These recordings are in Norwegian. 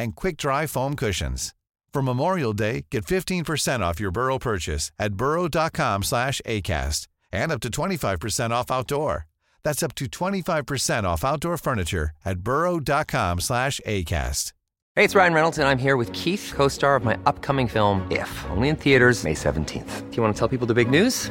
and quick-dry foam cushions. For Memorial Day, get 15% off your Burrow purchase at burrow.com slash ACAST and up to 25% off outdoor. That's up to 25% off outdoor furniture at burrow.com slash ACAST. Hey, it's Ryan Reynolds, and I'm here with Keith, co star of my upcoming film, If, only in theaters, May 17th. Do you want to tell people the big news?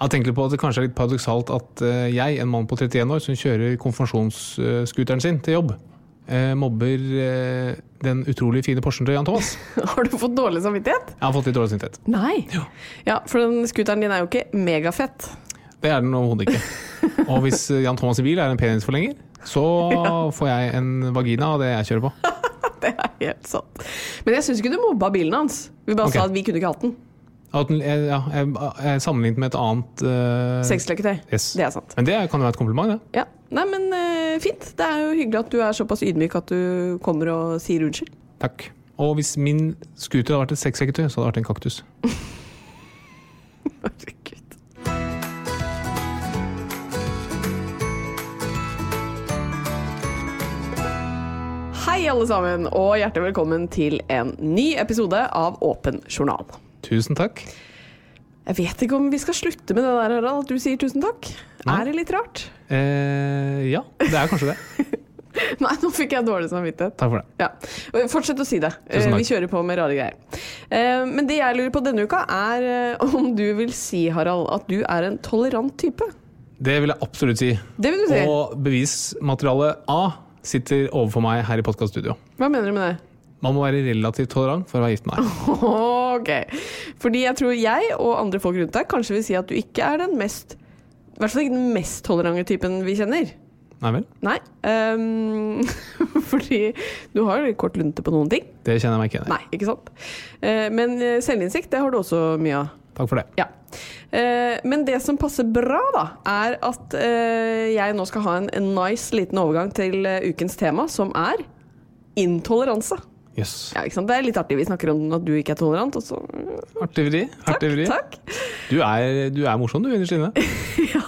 Jeg tenker på at det kanskje er litt paradoksalt at eh, jeg, en mann på 31 år som kjører konfirmasjonsscooteren sin til jobb, eh, mobber eh, den utrolig fine Porschen til Jan Thomas. Har du fått dårlig samvittighet? Jeg har fått litt dårlig samvittighet. Nei. Ja, for den scooteren din er jo ikke megafett. Det er den overhodet ikke. Og hvis Jan Thomas' i bil er en penisforlenger, så får jeg en vagina av det jeg kjører på. Det er helt sant. Men jeg syns ikke du mobba bilen hans. Vi bare okay. sa at vi kunne ikke hatt den. Ja, sammenlignet med et annet uh, Sexleketøy. Yes. Det er sant. Men det kan jo være et kompliment, det. Ja. Nei, men uh, fint. Det er jo hyggelig at du er såpass ydmyk at du kommer og sier unnskyld. Takk. Og hvis min scooter hadde vært et sexleketøy, så hadde det vært en kaktus. Herregud. Hei, alle sammen, og hjertelig velkommen til en ny episode av Åpen journal. Tusen takk. Jeg vet ikke om vi skal slutte med det der, Harald, at du sier tusen takk. Nei. Er det litt rart? Eh, ja, det er kanskje det. Nei, nå fikk jeg dårlig samvittighet. Takk for det. Ja. Fortsett å si det. Eh. Vi kjører på med rare greier. Eh, Men det jeg lurer på denne uka, er eh, om du vil si, Harald, at du er en tolerant type. Det vil jeg absolutt si. Det vil du si. Og bevismateriale A sitter overfor meg her i podkaststudio. Hva mener du med det? Man må være relativt tolerant for å være gift med deg. Ok. Fordi jeg tror jeg og andre folk rundt deg kanskje vil si at du ikke er den mest I hvert fall ikke den mest tolerante typen vi kjenner. Nei vel? Nei. Um, fordi du har jo kort lunte på noen ting. Det kjenner jeg meg ikke igjen i. Nei, ikke sant? Eh, men eh, selvinnsikt, det har du også mye av. Takk for det. Ja. Eh, men det som passer bra, da, er at jeg nå skal ha en, nice liten overgang til ukens tema, som er intoleranse. Jøss. Ja? Det er litt artig. Vi snakker om at du ikke er tolerant, og så Artig vri. Artig vri. takk. Du, er, du er morsom, du, innerst inne. Ja.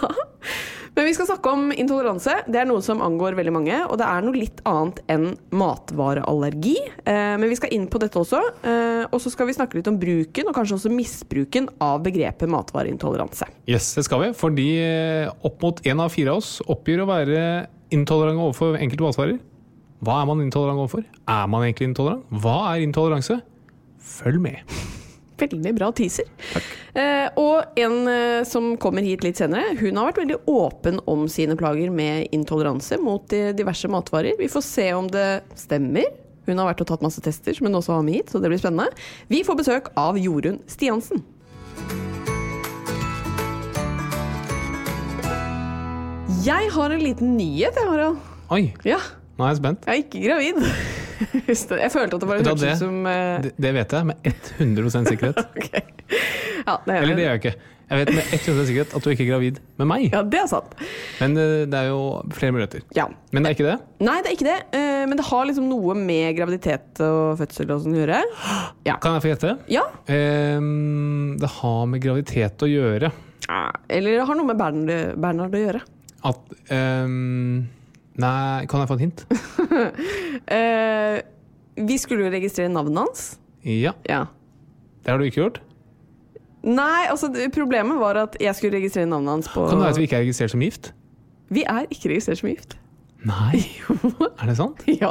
Men vi skal snakke om intoleranse. Det er noe som angår veldig mange. Og det er noe litt annet enn matvareallergi. Eh, men vi skal inn på dette også. Eh, og så skal vi snakke litt om bruken, og kanskje også misbruken, av begrepet matvareintoleranse. Yes, det skal vi. Fordi eh, opp mot én av fire av oss oppgir å være intolerante overfor enkelte matvarer. Hva er man intolerant overfor? Er man egentlig intolerant? Hva er intoleranse? Følg med. Veldig bra teaser. Eh, og en eh, som kommer hit litt senere, hun har vært veldig åpen om sine plager med intoleranse mot de diverse matvarer. Vi får se om det stemmer. Hun har vært og tatt masse tester, som hun også har med hit, så det blir spennende. Vi får besøk av Jorunn Stiansen. Jeg har en liten nyhet, jeg, Harald. Oi, Ja, nå er jeg spent. jeg er ikke gravid. Jeg følte at det du hørtes det, ut som uh... det, det vet jeg med 100 sikkerhet. okay. Ja, det er Eller det gjør jeg ikke. Jeg vet med 100% sikkerhet at du ikke er gravid med meg. Ja, det er sant. Men eh, det er jo flere muligheter. Ja. Men det er ikke det? Nei, det er ikke det. eh, Men det har liksom noe med graviditet og fødsel og sånn å gjøre. Ja. Kan jeg få gjette? ja. Ehm, det har med graviditet å gjøre. Eller det har noe med Bernhard, Bernhard å gjøre. At ehm, Nei, kan jeg få et hint? Eh, vi skulle jo registrere navnet hans. Ja. Ja. Det har du ikke gjort? Nei, altså problemet var at jeg skulle registrere navnet hans på Kan det være at vi ikke er registrert som gift? Vi er ikke registrert som gift. Nei, er det sant? Ja.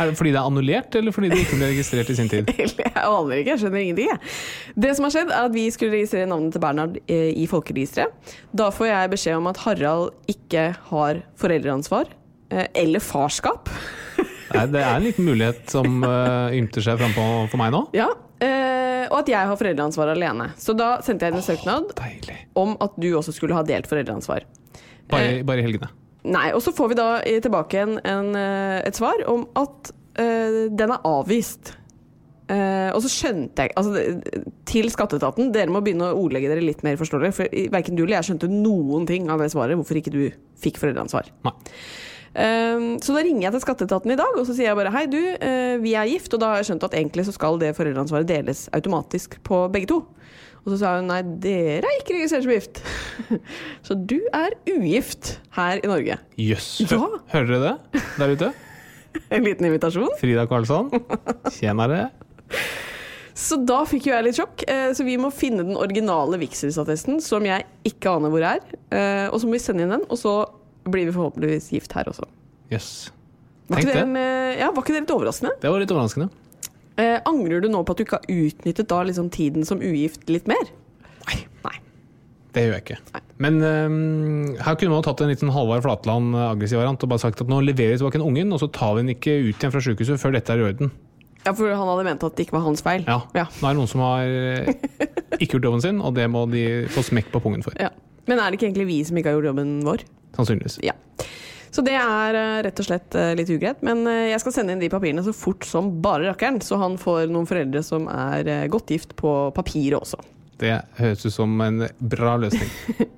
Er det fordi det er annullert, eller fordi det ikke ble registrert i sin tid? Jeg aner ikke, jeg skjønner ingenting. Jeg. Det som har skjedd, er at vi skulle registrere navnet til Bernhard eh, i folkeregisteret. Da får jeg beskjed om at Harald ikke har foreldreansvar. eh, Eller farskap. Nei, det er en liten mulighet som uh, ymter seg frampå for meg nå. Ja, uh, Og at jeg har foreldreansvar alene. Så da sendte jeg inn en søknad Deilig. om at du også skulle ha delt foreldreansvar. Bare, bare i helgene. Nei, og så får vi da tilbake en, en, eh, et svar om at uh, den er avvist. Uh, og så skjønte jeg altså, Til skatteetaten, dere må begynne å ordlegge dere litt mer forståelig. For verken du eller jeg skjønte noen ting av det svaret, hvorfor ikke du fikk foreldreansvar. Nei. Så da ringer jeg til skatteetaten i dag og så sier jeg bare hei, du, vi er gift. Og da har jeg skjønt at egentlig så skal det foreldreansvaret deles automatisk på begge to. Og så sa hun nei, dere er ikke registrert som gift. så du er ugift her i Norge. Jøss. Ja. Hører dere det der ute? En liten invitasjon. Frida Karlsson. Tjenere. Så da fikk jo jeg litt sjokk. Eh, Så vi må finne den originale vigselsattesten, som jeg ikke aner hvor er. Eh, Og så må vi sende inn den, og så blir vi forhåpentligvis gift her også. Jøss. Var Tenk ikke det, ja, var ikke det litt overraskende? Det var litt overraskende. Eh, angrer du nå på at du ikke har utnyttet da liksom tiden som ugift litt mer? Nei. Nei. Det gjør jeg ikke. Men øhm, her kunne man tatt en liten Halvard Flatland øh, aggressiv variant og bare sagt at nå leverer vi tilbake en ungen, og så tar vi den ikke ut igjen fra sykehuset før dette er i orden. Ja, for han hadde ment at det ikke var hans feil. Ja. Ja. Nå er det noen som har øh, ikke gjort jobben sin, og det må de få smekk på pungen for. Ja. Men er det ikke egentlig vi som ikke har gjort jobben vår? Sannsynligvis. Ja. Så det er eh, rett og slett eh, litt ugreit. Men eh, jeg skal sende inn de papirene så fort som bare rakkeren, så han får noen foreldre som er godt gift på papiret også. Det høres ut som en bra løsning.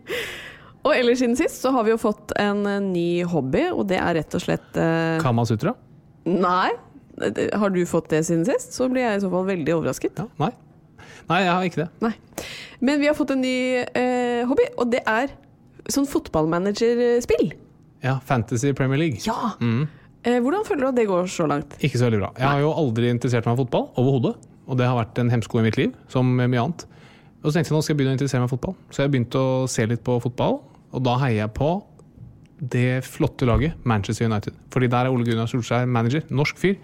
Og ellers siden sist så har vi jo fått en ny hobby, og det er rett og slett eh, Kamasutra? Nei. Har du fått det siden sist, så blir jeg i så fall veldig overrasket. Ja, nei. Nei, jeg har ikke det. Nei. Men vi har fått en ny eh, hobby, og det er sånn fotballmanagerspill. Ja, Fantasy Premier League. Ja! Eh, hvordan føler du at det går så langt? Ikke så veldig bra. Jeg har jo aldri interessert meg for fotball overhodet. Og det har vært en hemsko i mitt liv, som mye annet. Og så tenkte jeg nå skal jeg begynne å interessere meg for fotball. Så jeg begynte å se litt på fotball, og da heier jeg på det flotte laget Manchester United. Fordi der er Ole Gunnar Solskjær manager. Norsk fyr.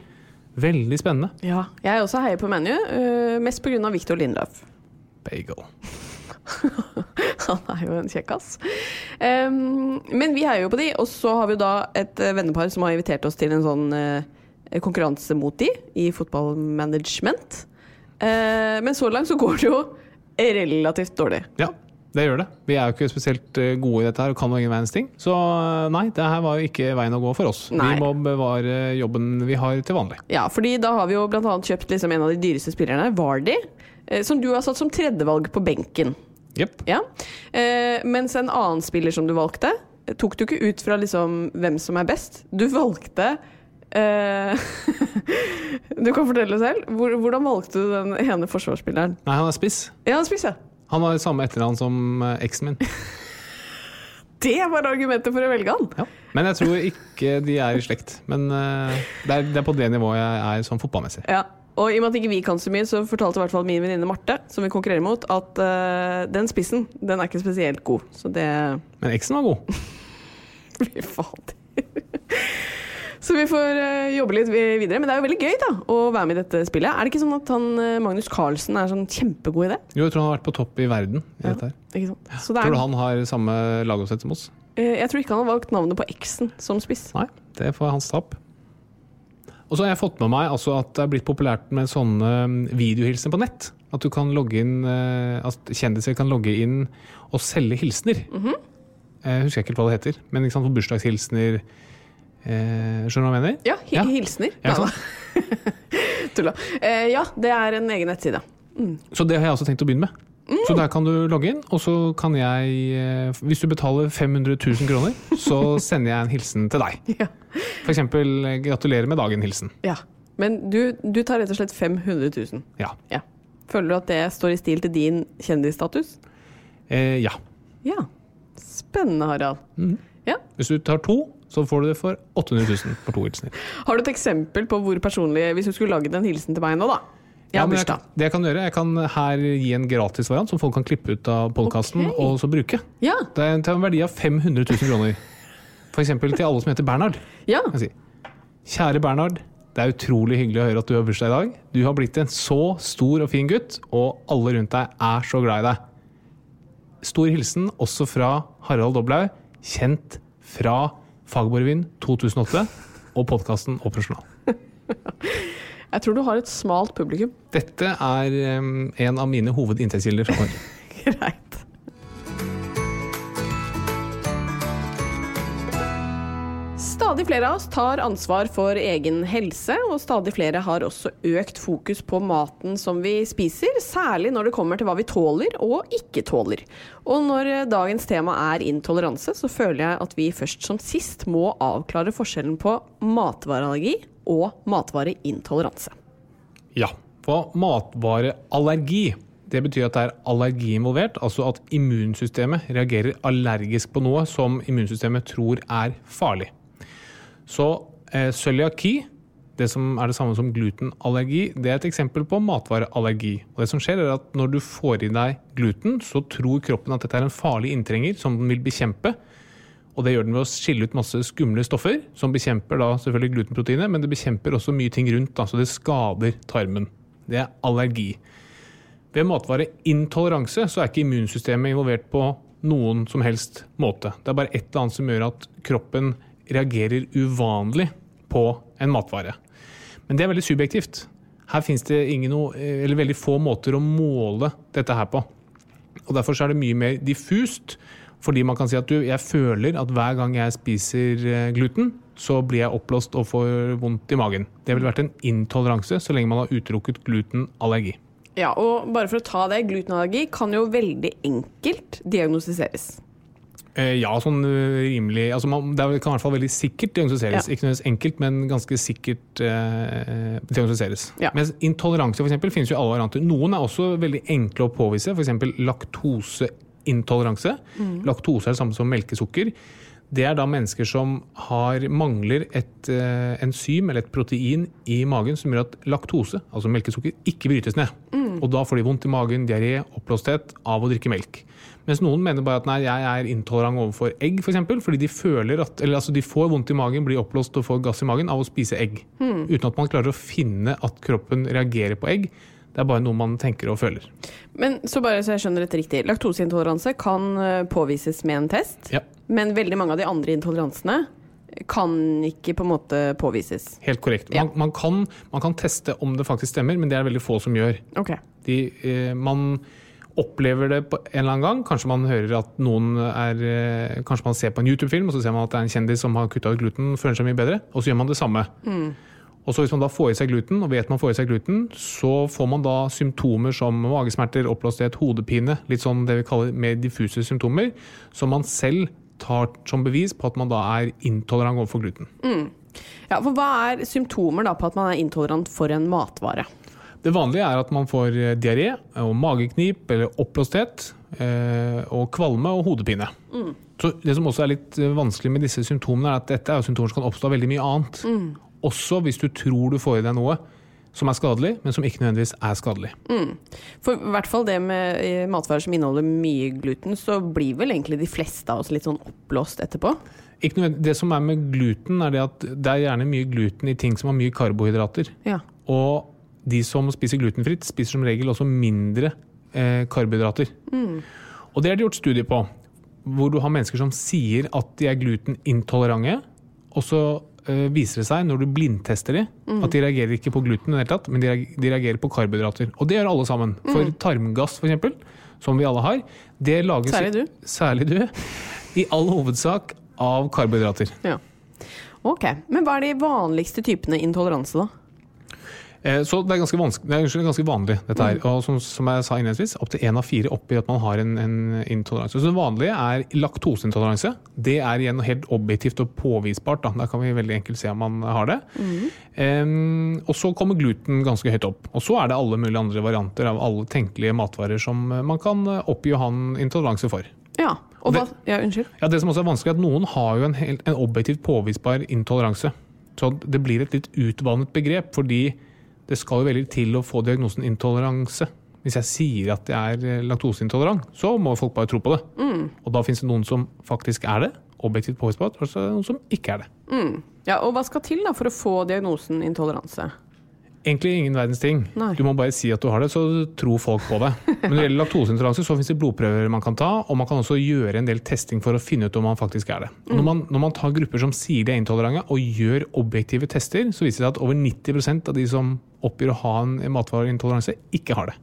Veldig spennende. Ja, jeg også heier på ManU, uh, mest pga. Victor Lindløf. Bagel. Han er jo en kjekkas. Um, men vi heier jo på de, og så har vi jo da et eh, vennepar som har invitert oss til en sånn uh, konkurranse mot de i fotballmanagement. Uh, men så langt så går det jo relativt dårlig. Ja, det gjør det. Vi er jo ikke spesielt gode i dette her og kan ingen verdens ting. Så nei, det her var jo ikke veien å gå for oss. Nei. Vi må bevare jobben vi har til vanlig. Ja, fordi da har vi jo annet kjøpt liksom en av de dyreste spillerne, Vardy, eh, som du har satt som tredjevalg på benken. Jepp. Ja. Eh, mens en annen spiller som du valgte, tok du ikke ut fra liksom hvem som er best. Du valgte eh, Du kan fortelle selv. Hvor, hvordan valgte du den ene forsvarsspilleren? Nei, han er spiss. Ja, han er spiss, ja. Han har samme etternavn som eh, eksen min. Det var argumentet for å velge han! Ja. Men jeg tror ikke de er i slekt. Men uh, det, er, det er på det nivået jeg er sånn fotballmessig. Ja. Og i og med at ikke vi kan så mye, så fortalte i hvert fall min venninne Marte, som vi konkurrerer mot, at uh, den spissen, den er ikke spesielt god. Så det Men eksen var god. Fy fader. Så vi får eh, jobbe litt videre. Men det er jo veldig gøy da, å være med i dette spillet. Er det ikke sånn at han, eh, Magnus Carlsen er sånn kjempegod i det? Jo, jeg tror han har vært på topp i verden i dette her. Ikke sant? Så det Tror du er, han har samme lagoppsett som oss? jeg tror ikke han har valgt navnet på eksen som spiss. Nei, det får hans tap. Og så har jeg fått med meg altså, at det er blitt populært med sånne mm, videohilsener på nett. At du kan logge inn, eh, at kjendiser kan logge inn og selge hilsener. Jeg husker ikke helt hva det heter, men ikke sant, for bursdagshilsener eh, Skjønner du hva jeg mener? Ja, hi Ja. hilsener. Ja. Tulla. Eh, ja, det er en egen nettside. Så det har jeg også tenkt å begynne med. Så der kan du logge inn, og så kan jeg eh, Hvis du betaler 500 000 kroner, så sender jeg en hilsen til deg. Ja. Eksempel eh, 'gratulerer med dagen'-hilsen. ja. Men du, du tar rett og slett 500 000. Ja. Ja. Føler du at det står i stil til din kjendisstatus? Eh, ja. Ja. Spennende, Harald. Ja. Hvis du tar to, så får du det for 800 000 for to hilsener. Har du et eksempel på hvor personlig Hvis du skulle laget en hilsen til meg nå, da? Jeg har men jeg, det jeg kan gjøre, jeg kan her gi en gratis variant som folk kan klippe ut av podkasten okay. og så bruke. Ja. Det er til en verdi av 500 000 kroner. Eksempel til alle som heter Bernhard. ja. si. Kjære Bernhard. Det er utrolig hyggelig å høre at du har bursdag i dag. Du har blitt en så stor og fin gutt, og alle rundt deg er så glad i deg. Stor hilsen også fra Harald Doblaug, kjent fra Fagborrevyen 2008 og podkasten Operasjonal. Jeg tror du har et smalt publikum. Dette er um, en av mine hovedinntektskilder framover. Greit. Stadig flere av oss tar ansvar for egen helse, og stadig flere har også økt fokus på maten som vi spiser, særlig når det kommer til hva vi tåler og ikke tåler. Og når dagens tema er intoleranse, så føler jeg at vi først som sist må avklare forskjellen på matvareallergi og matvareintoleranse. Ja, for matvareallergi det betyr at det er allergi involvert, altså at immunsystemet reagerer allergisk på noe som immunsystemet tror er farlig. Så eh, det som er det samme som glutenallergi, det er et eksempel på matvareallergi. Og det som skjer er at Når du får i deg gluten, så tror kroppen at dette er en farlig inntrenger som den vil bekjempe. Og det gjør den ved å skille ut masse skumle stoffer, som bekjemper da selvfølgelig glutenproteinet, men det bekjemper også mye ting rundt, da, så det skader tarmen. Det er allergi. Ved matvareintoleranse så er ikke immunsystemet involvert på noen som helst måte. Det er bare et eller annet som gjør at kroppen reagerer uvanlig på en matvare. Men det er veldig subjektivt. Her finnes det eller veldig få måter å måle dette her på. Og Derfor er det mye mer diffust. Fordi man kan si at du, jeg føler at hver gang jeg spiser eh, gluten, så blir jeg oppblåst og får vondt i magen. Det ville vært en intoleranse så lenge man har utelukket glutenallergi. Ja, og bare for å ta det, glutenallergi kan jo veldig enkelt diagnostiseres. Eh, Ja, sånn eh, rimelig altså man, Det kan i hvert fall veldig sikkert diagnostiseres. Ja. Ikke nødvendigvis enkelt, men ganske sikkert eh, diagnostiseres. Ja. Mens intoleranse for eksempel, finnes jo alle varianter. Noen er også veldig enkle å påvise, f.eks. laktoseintoleranse. Laktose er det samme som melkesukker. Det er da mennesker som har, mangler et eh, enzym eller et protein i magen som gjør at laktose, altså melkesukker, ikke brytes ned. Og da får de vondt i magen, diaré, oppblåsthet av å drikke melk. Mens noen mener bare at nei, jeg er intolerant overfor egg, f.eks. For eksempel, fordi de føler at, eller altså de får vondt i magen, blir oppblåst og får gass i magen av å spise egg. Uten at man klarer å finne at kroppen reagerer på egg. Det er bare noe man tenker og føler. Men så bare så jeg skjønner dette riktig. Laktoseintoleranse kan eh, påvises med en test, Ja, men veldig mange av de andre intoleransene kan ikke på en måte påvises. Helt korrekt. Ja. Man, man, kan, man kan teste om det faktisk stemmer, men det er veldig få som gjør. Okay. De, eh, man opplever det en eller annen gang. Kanskje man hører at noen er eh, Kanskje man ser på en YouTube-film, og så ser man at det er en kjendis som har kutta ut gluten, føler seg mye bedre, og så gjør man det samme. Og så Hvis man da får i seg gluten, og vet man får i seg gluten, så får man da symptomer som magesmerter, oppblåsthet, hodepine, litt sånn det vi kaller mer diffuse symptomer, som man selv tar som bevis på at man da er intolerant overfor gluten. Ja, for hva er symptomer da på at man er intolerant for en matvare? Det vanlige er at man får eh, diaré og mageknip eller oppblåsthet eh, og kvalme og hodepine. Så Det som også er litt eh, vanskelig med disse symptomene, er at dette er jo symptomer som kan oppstå av veldig mye annet. Også hvis du tror du får i deg noe som er skadelig, men som ikke nødvendigvis er skadelig. For i hvert fall det med eh, matvarer som inneholder mye gluten, så blir vel egentlig de fleste av oss litt sånn oppblåst etterpå. Ikke det som er med gluten, er det at det er gjerne mye gluten i ting som har mye karbohydrater. Ja. Og de som spiser glutenfritt, spiser som regel også mindre eh, karbohydrater. Og det er det gjort studier på, hvor du har mennesker som sier at de er glutenintolerante, og så viser det seg, når du blindtester de, at de reagerer ikke på gluten i det hele tatt, men de, reagerer på karbohydrater. Og det gjør alle sammen. For tarmgass, eksempel, som vi alle har, det lages Særlig du. Særlig du. I all hovedsak av karbohydrater. ja. Ok. Men hva er de vanligste typene intoleranse, da? Eh, Så det er ganske, det er ganske vanlig, dette her. Og som, som jeg sa innledningsvis, opptil én av fire oppgir at man har en, en intoleranse. Så det vanlige er laktoseintoleranse. Det er igjen helt objektivt og påvisbart. Da. da kan vi veldig enkelt se om man har det. Em, og så kommer gluten ganske høyt opp. Og så er det alle mulige andre varianter av alle tenkelige matvarer som eh, man kan eh, oppgi å ha en intoleranse for. Ja. Og hva Ja, unnskyld. Ja, Det som også er vanskelig, er at noen har jo en, helt, en objektivt påvisbar intoleranse. Så det blir et litt utvannet begrep, fordi det skal jo veldig til å få diagnosen intoleranse. Hvis jeg sier at jeg er eh, laktoseintolerant, så må folk bare tro på det. Og da finnes det noen som faktisk er det, objektivt påvist og så noen som ikke er det. Ja, og hva skal til da for å få diagnosen intoleranse? Egentlig ingen verdens ting. Nei. Du må bare si at du har det, så tror folk på det. Men når det gjelder laktoseintoleranse, så finnes det blodprøver man kan ta, og man kan også gjøre en del testing for å finne ut om man faktisk er det. Når, man, når man tar grupper som sier de er intolerante, og gjør objektive tester, så viser det seg at over 90% av de som oppgir å ha en matvareintoleranse, ikke har det.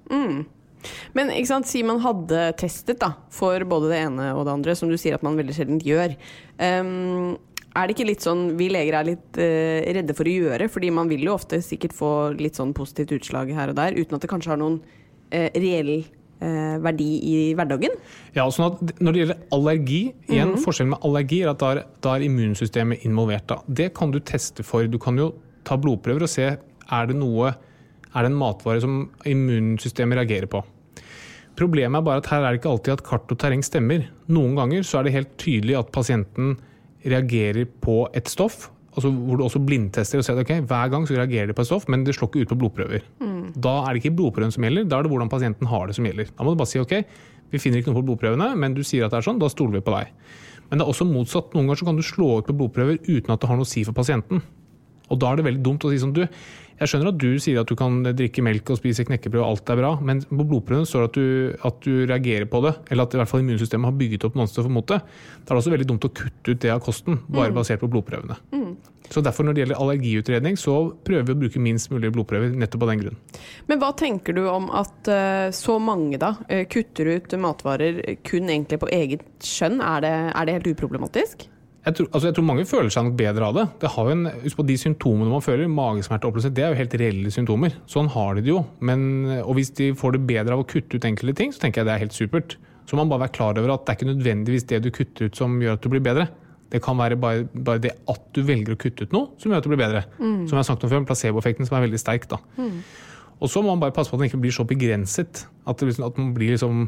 Men ikke sant, si man hadde testet da, for både det ene og det andre, som du sier at man veldig sjelden gjør. Um, er det ikke litt sånn vi leger er litt uh, redde for å gjøre, fordi man vil jo ofte sikkert få litt sånn positivt utslag her og der, uten at det kanskje har noen uh, reell eh, verdi i hverdagen? Ja, sånn at Når det gjelder allergi, igjen, forskjellen med allergi er at da er, da er immunsystemet involvert. Da. Det kan du teste for. Du kan jo ta blodprøver og se er det noe, er det en matvare som immunsystemet reagerer på. Problemet er bare at her er det ikke alltid at kart og terreng stemmer. Noen ganger så er det helt tydelig at pasienten reagerer på et stoff, altså hvor du også blindtester og ser at okay, hver gang så reagerer de på et stoff, men det slår ikke ut på blodprøver. Da er det ikke blodprøven som gjelder, da er det hvordan pasienten har det som gjelder. Da må du bare si ok, vi finner ikke noe på blodprøvene, men du sier at det er sånn, da stoler vi på deg. Men det er også motsatt. Noen ganger så kan du slå ut på blodprøver uten at det har noe å si for pasienten. Og da er det veldig dumt å si sånn du, jeg skjønner at du sier at du kan drikke melk og spise knekkebrød og alt er bra, men på blodprøven står det at du, at du reagerer på det, eller at i hvert fall immunsystemet har bygget opp annet mot det. Da er det også veldig dumt å kutte ut det av kosten, bare basert på blodprøvene. Så derfor når det gjelder allergiutredning, så prøver vi å bruke minst mulig blodprøver nettopp av den grunn. Men hva tenker du om at eh, så mange da eh, kutter ut matvarer kun egentlig på eget skjønn? Er det, er det helt uproblematisk? Jeg tror, altså jeg tror mange føler seg nok bedre av det. det har jo en, husk på De symptomene man føler, magesmerte og det er jo helt reelle symptomer. Sånn har de det jo. Men, og hvis de får det bedre av å kutte ut enkelte ting, så tenker jeg det er helt supert. Så må man bare være klar over at det er ikke nødvendigvis det du kutter ut som gjør at du blir bedre. Det kan være bare, bare det at du velger å kutte ut noe som gjør at du blir bedre. Som jeg har snakket om før, placeboeffekten som er veldig sterk. da. Og så må man bare passe på at den ikke blir så begrenset. At, det, liksom- at man blir liksom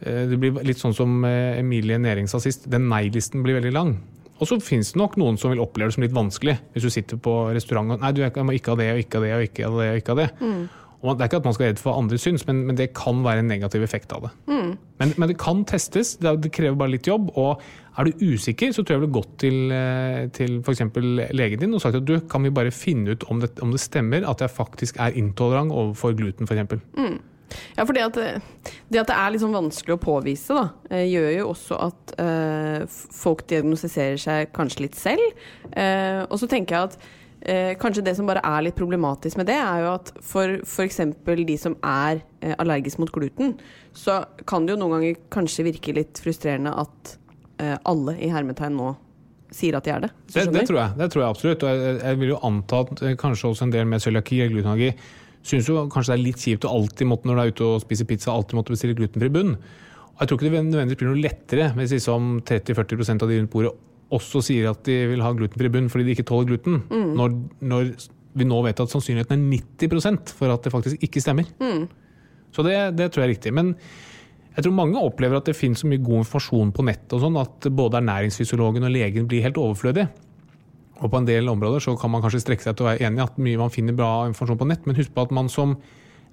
eh, Det blir litt sånn som eh, Emilie Næring sa sist. Den nei-listen blir veldig lang. Og så finnes det nok noen som vil oppleve det som litt vanskelig. Hvis du sitter på restaurant og nei, du, jeg må ikke ha det og ikke ha det og ikke ha det. Og ikke ha det. Og det er ikke at man skal være redd for hva andre syns, men, men det kan være en negativ effekt av det. Men, men det kan testes, det, er- det krever bare litt jobb. Og er du usikker, så tror jeg du ville gått til, eh, til f.eks. legen din og sagt at du, kan vi bare finne ut om det, om det stemmer at jeg faktisk er intolerant overfor gluten f.eks. Ja, for det at, det, det at det er liksom vanskelig å påvise, da, eh, gjør jo også at eh, folk diagnostiserer seg kanskje litt selv. Eh, og så tenker jeg at eh, kanskje det som bare er litt problematisk med det, er jo at for f.eks. de som er eh, allergisk mot gluten, så kan det jo noen ganger kanskje virke litt frustrerende at eh, alle i hermetegn nå sier at de er det. Det, det, tror jeg, det tror jeg absolutt. Og jeg, jeg vil jo anta at eh, kanskje også en del med cøliaki eller glutenallergi syns jo kanskje det er litt kjipt å alltid måtte, når du er ute og spiser pizza, alltid måtte bestille glutenfri bunn. Og jeg tror ikke det nødvendigvis blir noe lettere hvis liksom 30-40% av de rundt bordet også sier at de vil ha glutenfri bunn fordi de ikke tåler gluten, når, når vi nå vet at sannsynligheten er 90% for at det faktisk ikke stemmer. Så det, det tror jeg er riktig. Men jeg tror mange opplever at det finnes så mye god informasjon på nettet og sånn, at både ernæringsfysiologen og legen blir helt overflødig. Og på en del områder så kan man kanskje strekke seg til å være enig i at mye man finner bra informasjon på nett, men husk på at man som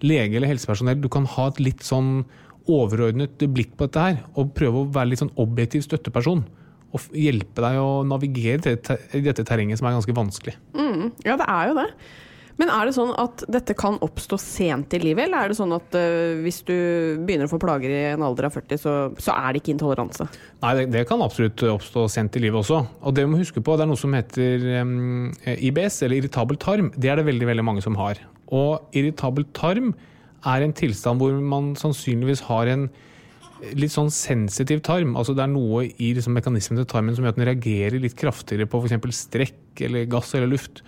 lege eller helsepersonell du kan ha et litt sånn overordnet blikk på dette her, og prøve å være litt sånn objektiv støtteperson. Og hjelpe deg å navigere i dette terrenget som er ganske vanskelig. Ja, det er jo det. Men er det sånn at dette kan oppstå sent i livet, eller er det sånn at uh, hvis du begynner å få plager i en alder av 40, så, så er det ikke intoleranse? Nei, det, det kan absolutt oppstå sent i livet også. Og det vi må huske på, det er noe som heter um, IBS, eller irritabel tarm. Det er det veldig, veldig mange som har. Og irritabel tarm er en tilstand hvor man sannsynligvis har en litt sånn sensitiv tarm. Altså det er noe i liksom mekanismen til tarmen som gjør at den reagerer litt kraftigere på f.eks. strekk eller gass eller luft.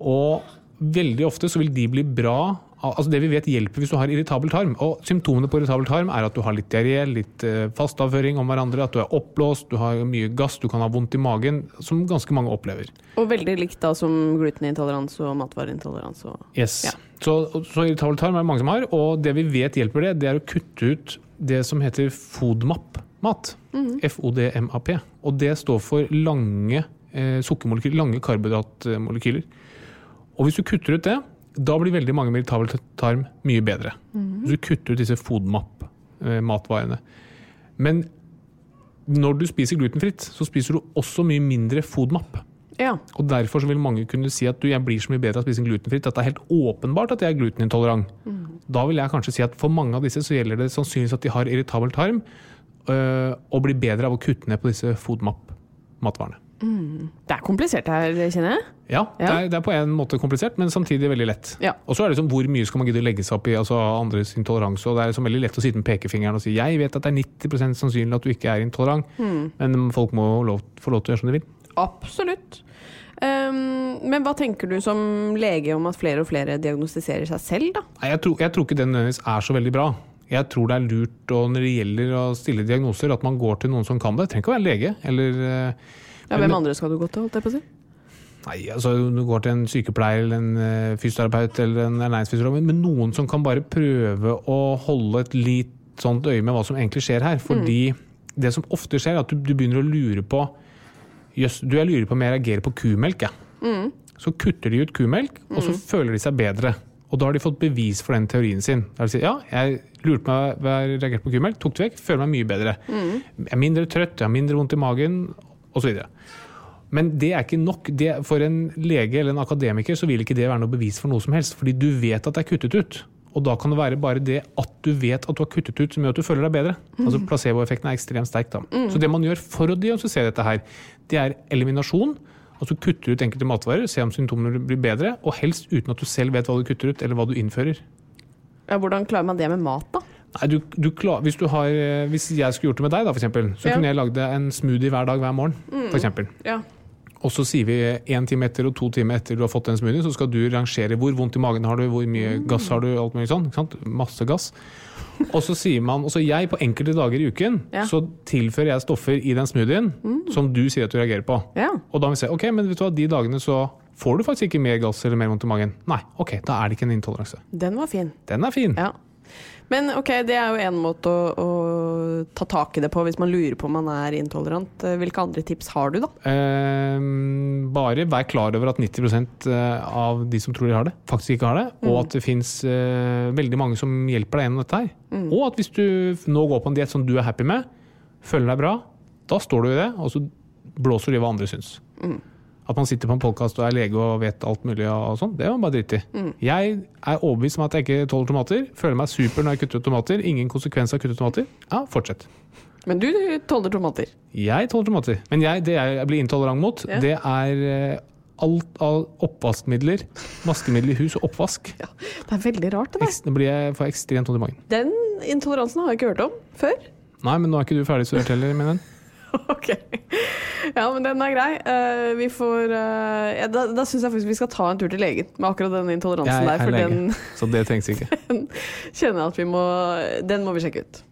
Og veldig ofte så vil de bli bra Altså Det vi vet hjelper hvis du har irritabel tarm. Og Symptomene på irritabel tarm er at du har litt diaré, litt eh, fastavføring om hverandre, at du er oppblåst, du har mye gass, du kan ha vondt i magen, som ganske mange opplever. Og veldig likt da som glutenintoleranse og matvareintoleranse. Og... Yes. Ja. Så, så irritabel tarm er det mange som har, og det vi vet hjelper det, det er å kutte ut det som heter FODMAP-mat. FODMAP. Og det står for lange eh, sukkermolekyler, lange karbohydratmolekyler. Og hvis du kutter ut det, da blir veldig mange med irritabel tarm mye bedre. Hvis du kutter ut disse FODMAP-matvarene. Men når du spiser glutenfritt, så spiser du også mye mindre FODMAP. Ja. Og Derfor så vil mange kunne si at du, jeg blir så mye bedre av å spise glutenfritt. At det er helt åpenbart at jeg er glutenintolerant. Da vil jeg kanskje si at for mange av disse så gjelder det sannsynligvis at de har irritabel tarm, øh, og blir bedre av å kutte ned på disse FODMAP-matvarene. Det er komplisert her, kjenner jeg. Ja, Det, er, det er på en måte komplisert, men samtidig veldig lett. Ja. Og så er det liksom, hvor mye skal man gidde å legge seg opp i altså andres intoleranse. og Det er liksom veldig lett å sitte med pekefingeren og si jeg vet at det er 90% sannsynlig at du ikke er intolerant, mm. men folk må lov, få lov til å gjøre som de vil. Absolutt. Um, men hva tenker du som lege om at flere og flere diagnostiserer seg selv, da? Nei, jeg, tror, jeg tror ikke det nødvendigvis er så veldig bra. Jeg tror det er lurt og når det gjelder å stille diagnoser, at man går til noen som kan det. Det trenger ikke å være lege. eller... eh, Ja, men- hvem andre skal du gå til, holdt jeg på å si? Nei, altså Du går til en sykepleier eller en eh, fysioterapeut eller en ernæringsfysiolog, men noen som kan bare prøve å holde et litt sånt øye med hva som egentlig skjer her. Fordi det som ofte skjer, er at du, du begynner å lure på Jøss, du jeg lurer på om jeg reagerer på kumelk, jeg. Så kutter de ut kumelk, og så føler de seg bedre. Og da har de fått bevis for den teorien sin. Da har de si, ja, jeg lurte meg hva jeg reagerte på kumelk, tok det vekk, føler meg mye bedre. Jeg er mindre trøtt, jeg har mindre vondt i magen, osv. Men det er ikke nok. Det, for en lege eller en akademiker så vil ikke det være noe bevis for noe som helst, fordi du vet at det er kuttet ut. Og da kan det være bare det at du vet at du har kuttet ut som gjør at du føler deg bedre. Altså Placeboeffekten er ekstremt sterk da. Så det man gjør for å diagnostisere dette her, det er eliminasjon. Altså kutter ut enkelte matvarer, se om symptomene blir bedre, og helst uten at du selv vet hva du kutter ut, eller hva du innfører. Ja, hvordan klarer man det med mat, da? Nei, du, du klar, hvis, du har, eh, hvis jeg skulle gjort det med deg, da, for eksempel, så Ja. kunne jeg lagd en smoothie hver dag hver morgen. For eksempel. Ja. Og så sier vi én time etter og to timer etter du har fått den smoothien, så skal du rangere hvor vondt i magen har du, hvor mye gass har du, alt mulig sånn. Ikke sant? Masse gass. Og så sier man også jeg på enkelte dager i uken Ja. så tilfører jeg stoffer i den smoothien som du sier at du reagerer på. Ja. Og da vil vi se, ok, men vet du hva, de dagene så får du faktisk ikke mer gass eller mer vondt i magen. Nei, ok, da er det ikke en intoleranse. Den var fin. Den er fin. Ja. Men ok, det er jo en måte å, å ta tak i det på hvis man lurer på om man er intolerant. Eh, Hvilke andre tips har du, da? Eh, bare vær klar over at 90% av de som tror de har det, faktisk ikke har det. Og at det fins veldig mange som hjelper deg gjennom dette her. Og at hvis du nå går på en diett som du er happy med, føler deg bra, da står du i det, og så blåser du i hva andre syns. At man sitter på en podkast og er lege og vet alt mulig, og sånn, det man bare dritt i. Jeg er overbevist om at jeg ikke tåler tomater. Føler meg super når jeg kutter ut tomater. Ingen konsekvens av å kutte ut tomater. Ja, fortsett. Men du tåler tomater. Jeg tåler tomater. Men jeg, det jeg blir intolerant mot, Ja. det er eh, alt av oppvaskmidler, vaskemiddel i hus og oppvask. Ja, det er veldig rart, det der. Nå blir jeg får ekstremt vondt i magen. Den intoleransen har jeg ikke hørt om før. Nei, men nå er ikke du ferdig studert heller, min venn. Ok. Ja, men den er grei. Uh, vi får uh, ja, Da, da syns jeg faktisk vi skal ta en tur til legen med akkurat den intoleransen Jeg der. er For den så det trengs ikke. kjenner jeg at vi må Den må vi sjekke ut.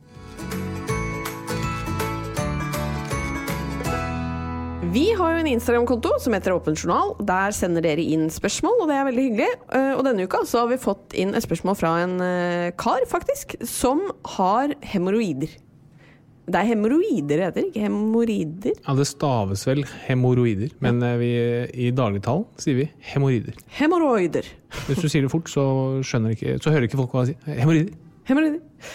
Vi har jo en Instagram-konto som heter Åpen journal. Der sender dere inn spørsmål, og det er veldig hyggelig. Eh, Og denne uka så har vi fått inn et spørsmål fra en kar, faktisk, som har hemoroider. Det er hemoroider det heter, ikke hemoroider. Ja, det staves vel hemoroider, men eh, vi, i dagligtalen sier vi hemoroider. Hemoroider. Hvis du sier det fort, så, ikke, så hører ikke folk hva jeg sier. Hemoroider. Hemoroider.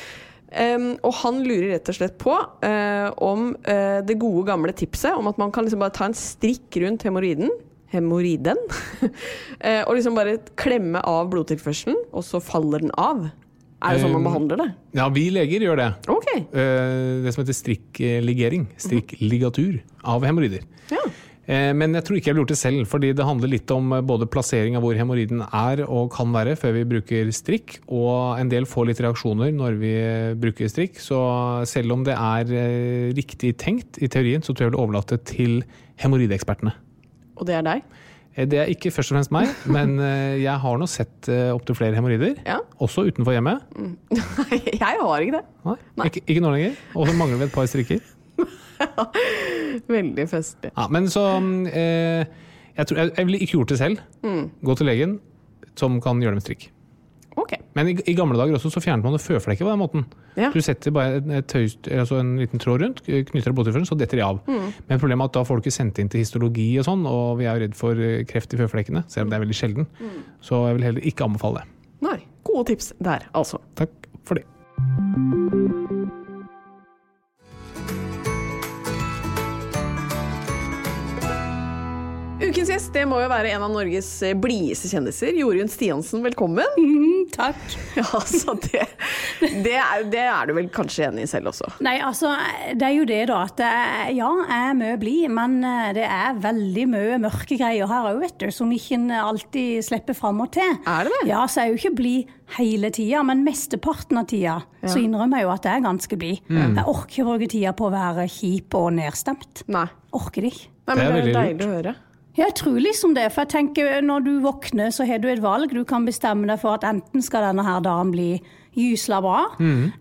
Um, og han lurer rett og slett på uh, om uh, det gode gamle tipset om at man kan liksom bare ta en strikk rundt hemoroiden, hemoroiden, og liksom bare klemme av blodtilførselen, og så faller den av. Er det sånn man Um, behandler det? Ja, vi leger gjør det. Ok. Eh, Det som heter strikkligering, strikkligatur, av hemoroider. Ja. Eh, Men jeg tror ikke jeg ville gjort det selv, fordi det handler litt om eh, både plassering av hvor hemoroiden er og kan være før vi bruker strikk, og en del får litt reaksjoner når vi eh, bruker strikk. Så selv om det er eh, riktig tenkt i teorien, så tror jeg jeg vil overlate til hemoroideekspertene. Og det er deg? Eh, Det er ikke først og fremst meg, men eh, jeg har nå sett eh, opptil flere hemoroider, Ja. også utenfor hjemmet. Nei, jeg har ikke det. Nei, Ikke, ikke nå lenger. Og så mangler vi et par strikker. Veldig festlig. Ja, men så eh, jeg, tror, jeg, jeg ville ikke gjort det selv. Gå til legen, som kan gjøre det med strikk. Ok. Men i, i gamle dager også så fjernet man det føflekket på den måten. Ja. Du setter bare et, et altså en liten tråd rundt, knytter av blodtilførselen, så detter de av. Men problemet er at da får du ikke sendt inn til histologi og sånn, og vi er jo redd for eh, kreft i føflekkene, selv om det er veldig sjelden. Så jeg vil heller ikke anbefale det. Nei. Gode tips der, altså. Takk for det. Dagens gjest det må jo være en av Norges eh, blideste kjendiser. Jorunn Stiansen, velkommen. Takk. Ja, altså det, det, er, det er du vel kanskje enig i selv også? Nei, altså, det er jo det, da. At ja, jeg er mye blid, men eh, det er veldig mye mørke greier her òg, vet du. Som ikke en alltid slipper fram og til. Er det det? Ja, så jeg er jo ikke blid hele tida, men mesteparten av tida så innrømmer jeg jo at jeg er ganske blid. Jeg orker ikke bruke tida på å være kjip og nedstemt. Nei. Orker det ikke. Nei, men Det er det er, deilig å høre. Jeg tror liksom det, for jeg tenker når du våkner, så har du et valg. Du kan bestemme deg for at enten skal denne her dagen bli gysla bra,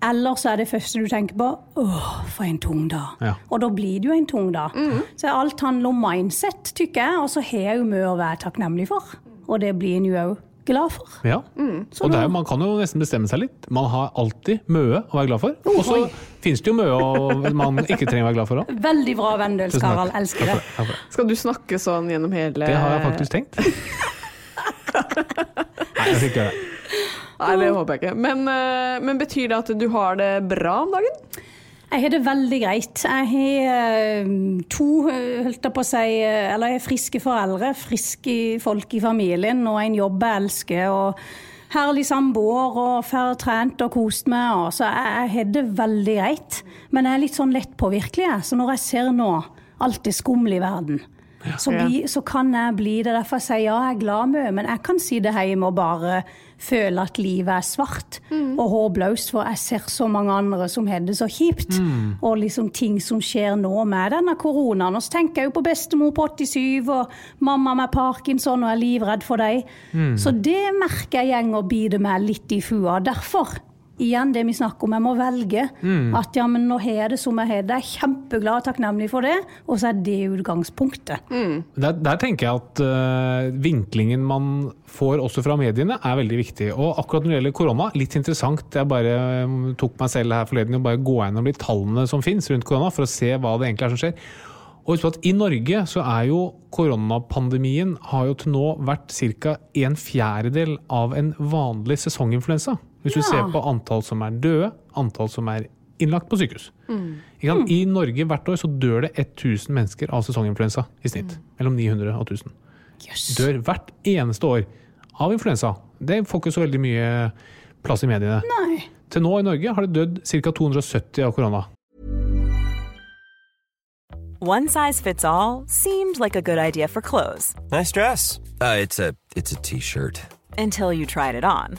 eller så er det første du tenker på åh, for en tung dag. Ja. Og da blir det jo en tung dag. Så alt handler om mindset, tykker jeg, og så har jeg jo mye å være takknemlig for. Og det blir en jo òg glad for. Ja. Og det er, man kan jo nesten bestemme seg litt. Man har alltid mye å være glad for. Og så finnes det jo mye man ikke trenger å være glad for òg. Veldig bra, vendels. Karl. Elsker det. Takk det. Skal du snakke sånn gjennom hele Det har jeg faktisk tenkt. Nei, jeg skal ikke gjøre det. Nei, det håper jeg ikke. Men, eh, men betyr det at du har det bra om dagen? Jeg har det veldig greit. Jeg har eh, to, eh, holdt på å si, eh, eller jeg har friske foreldre, friske folk i familien og en jobb jeg elsker. og Herlig samboer og får trent og kost meg. Og, så jeg, har det veldig greit. Men jeg er litt sånn lettpåvirkelig. Så når jeg ser nå alt det skumle i verden, så, bli, så kan jeg bli det. Derfor jeg sier ja, jeg er glad mye, men jeg kan sitte hjemme og bare føle at livet er svart og håpløst, for jeg ser så mange andre som har det så kjipt. Og liksom ting som skjer nå med denne koronaen. Og så tenker jeg jo på bestemor på 87 og mamma med parkinson og er livredd for dem. Så det merker jeg går og biter meg litt i fua. Derfor igjen det vi snakker om, jeg må velge. At ja, men nå har jeg det som jeg har det. Jeg er kjempeglad og takknemlig for det, og så er det utgangspunktet. Der, der tenker jeg at uh, vinklingen man får også fra mediene er veldig viktig. Og akkurat når det gjelder korona, litt interessant. Jeg bare øh, tok meg selv her forleden og bare gå gjennom de tallene som finnes rundt korona, for å se hva det egentlig er som skjer. Og husk at I Norge så er jo koronapandemien har jo til nå vært ca. en fjerdedel av en vanlig sesonginfluensa. Hvis du ser på antall som er døde, antall som er innlagt på sykehus. Ikke sant? I Norge hvert år så dør det 1000 mennesker av sesonginfluensa i snitt. Mellom 900 og 1000. Yes. Dør hvert eneste år av influensa. Det får ikke så veldig mye plass i mediene. Nei. Til nå i Norge har det dødd ca. 270 av korona. One size fits all seemed like a good idea for clothes Nice dress. Uh, it's a t-shirt. until you tried it on.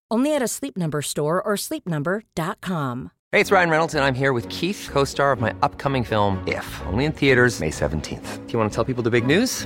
Only at a Sleep Number store or sleepnumber.com. Hey, it's Ryan Reynolds, and I'm here with Keith, co star of my upcoming film, If, only in theaters, May 17th. Do you want to tell people the big news?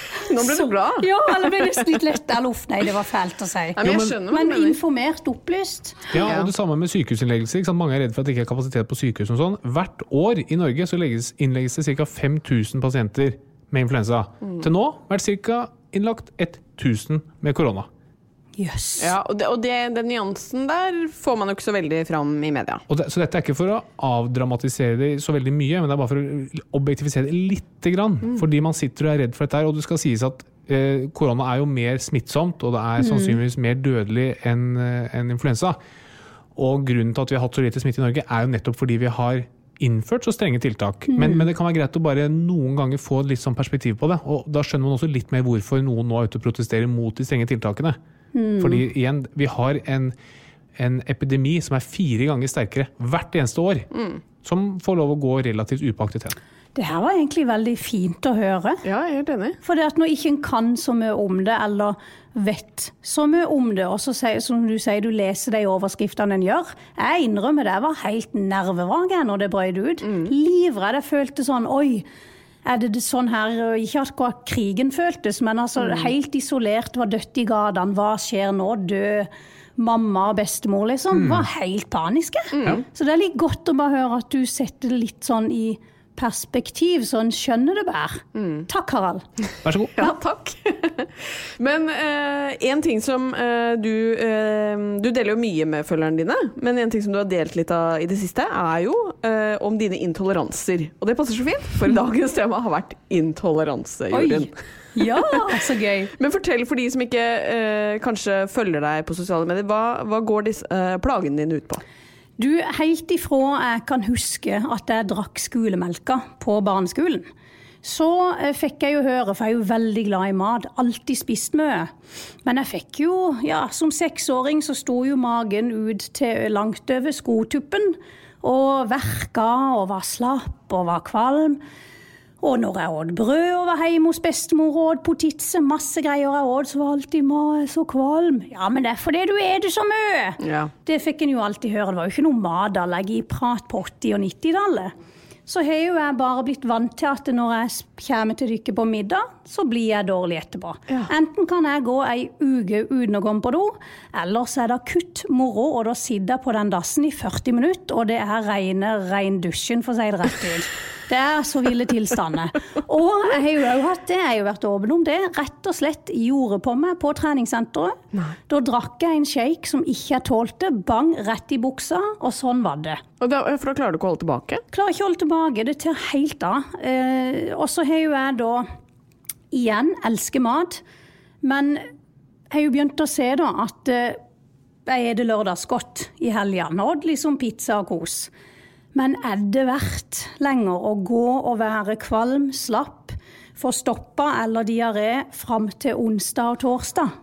Nå ble du glad. Ja, eller ble nesten litt lett Eller uff, Nei, det var fælt å si. Ja, men jeg skjønner hva Men informert, opplyst. Ja, og det samme med sykehusinnleggelser. Ikke sant? Mange er redd for at det ikke er kapasitet på sykehus. og sånn. Hvert år i Norge så legges, innlegges det ca. 5000 pasienter med influensa. Til nå vært ca. innlagt 1000 med korona. Jøss. Ja, og, det, og det, den nyansen der får man jo ikke så veldig fram i media. Og det, så dette er ikke for å avdramatisere det så veldig mye, men det er bare for å objektifisere det lite grann. Fordi man sitter og er redd for dette her, og det skal sies at eh, korona er jo mer smittsomt, og det er sannsynligvis mer dødelig enn en influensa. Og grunnen til at vi har hatt så lite smitte i Norge, er jo nettopp fordi vi har innført så strenge tiltak. Men, men det kan være greit å bare noen ganger få litt sånn perspektiv på det. Og da skjønner man også litt mer hvorfor noen nå er ute og protesterer mot de strenge tiltakene. Fordi igjen, vi har en, en epidemi som er fire ganger sterkere hvert eneste år. Som får lov å gå relativt upaktet hen. Det her var egentlig veldig fint å høre. Ja, jeg er enig. For det at når ikke en kan så mye om det, eller vet så mye om det, og så som du sier, du leser de overskriftene en gjør Jeg innrømmer det, jeg var helt nervevrak når det brøt ut. Livredd. Jeg følte sånn Oi. Er det sånn her Ikke akkurat krigen føltes, men altså helt isolert, var dødt i gatene. Hva skjer nå? Død mamma og bestemor, liksom. Var helt paniske. Så det er litt godt å bare høre at du setter det litt sånn i perspektiv, så en skjønner det bedre. Takk, Harald. Vær så god. Ja, takk. Men eh, en ting som eh, du eh, Du deler jo mye med følgerne dine, men en ting som du har delt litt av i det siste, er jo eh, om dine intoleranser. Og det passer så fint, for dagens tema har vært intoleranse, Jorunn. Ja, så gøy. Men fortell for de som ikke eh, kanskje følger deg på sosiale medier, hva, hva går disse eh, plagene dine ut på? Du, helt ifra jeg kan huske at jeg drakk skolemelka på barneskolen, så eh, fikk jeg jo høre, for jeg er jo veldig glad i mat, alltid spist mye. Men jeg fikk jo, ja, som seksåring så sto jo magen ut til langt over skotuppen, og verka og var slapp og var kvalm. Og når jeg åt brød og var hjemme hos bestemor og åt potetse, masse greier jeg åt, så var alltid ma så kvalm. Ja, men det er fordi du er det så mye! Ja. Det fikk en jo alltid høre. Det var jo ikke noe matallergiprat på 80- og 90-tallet. Så har jo jeg bare blitt vant til at når jeg kommer til dere på middag, så blir jeg dårlig etterpå. Ja. Enten kan jeg gå ei uke uten å komme på do, eller så er det akutt moro, og da sitter jeg på den dassen i 40 minutter, og det er reine reindusjen, for å si det rett ut. Det er så ville tilstander. Og jeg har jo også hatt det, jeg har jo vært åpen om det, rett og slett gjorde på meg på treningssenteret. Da drakk jeg en shake som ikke jeg tålte, bang, rett i buksa, og sånn var det. Og da, for da klarer du ikke å holde tilbake? Klarer ikke å holde tilbake, det tar helt av. Eh, og så har jo jeg da igjen elsker mat, men jeg har jo begynt å se da at eh, jeg er det lørdagsgodt i helgene, og liksom pizza og kos. Men er det verdt lenger å gå og være kvalm, slapp, få stoppa eller diaré fram til onsdag og torsdag?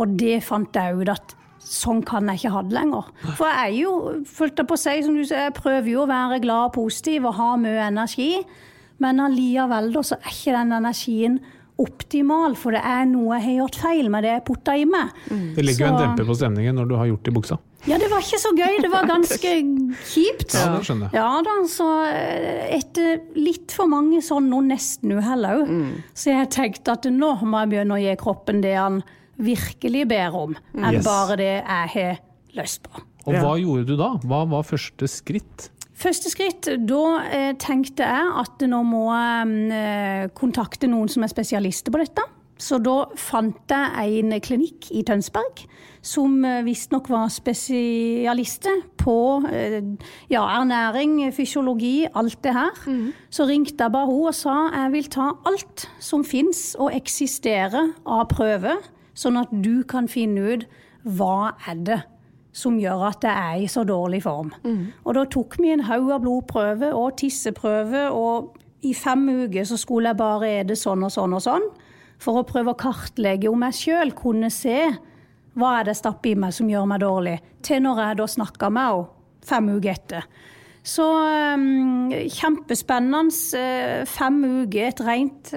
Og det fant jeg ut at sånn kan jeg ikke ha det lenger. For jeg er jo, fulgt på seg, som du sier, jeg prøver jo å være glad og positiv og ha mye energi, men allikevel da så er ikke den energien optimal, for det er noe jeg har gjort feil med det jeg putta i meg. Det ligger jo en demper på stemningen når du har gjort det i buksa. Ja, det var ikke så gøy. Det var ganske kjipt. Ja, det skjønner jeg. Ja da, så eh, etter litt for mange sånn noen nesten-uhell òg, så jeg tenkte at nå må jeg begynne å gi kroppen det han virkelig ber om, enn Yes. bare det jeg har lyst på. Og hva gjorde du da? Hva var første skritt? Første skritt, da eh, tenkte jeg at nå må jeg eh, kontakte noen som er spesialister på dette. Så da fant jeg en klinikk i Tønsberg som eh, visstnok var spesialister på eh, ja, ernæring, fysiologi, alt det her. Så ringte jeg bare henne og sa jeg vil ta alt som fins og eksisterer av prøver, sånn at du kan finne ut hva er det som gjør at jeg er i så dårlig form. Og da tok vi en haug av blodprøver og tisseprøver, og i fem uker så skulle jeg bare ete sånn og sånn og sånn, for å prøve å kartlegge om jeg sjøl kunne se hva er det jeg stapper i meg som gjør meg dårlig, til når jeg da snakker med henne fem uker etter. Så um, kjempespennende. eh, Fem uker, et rent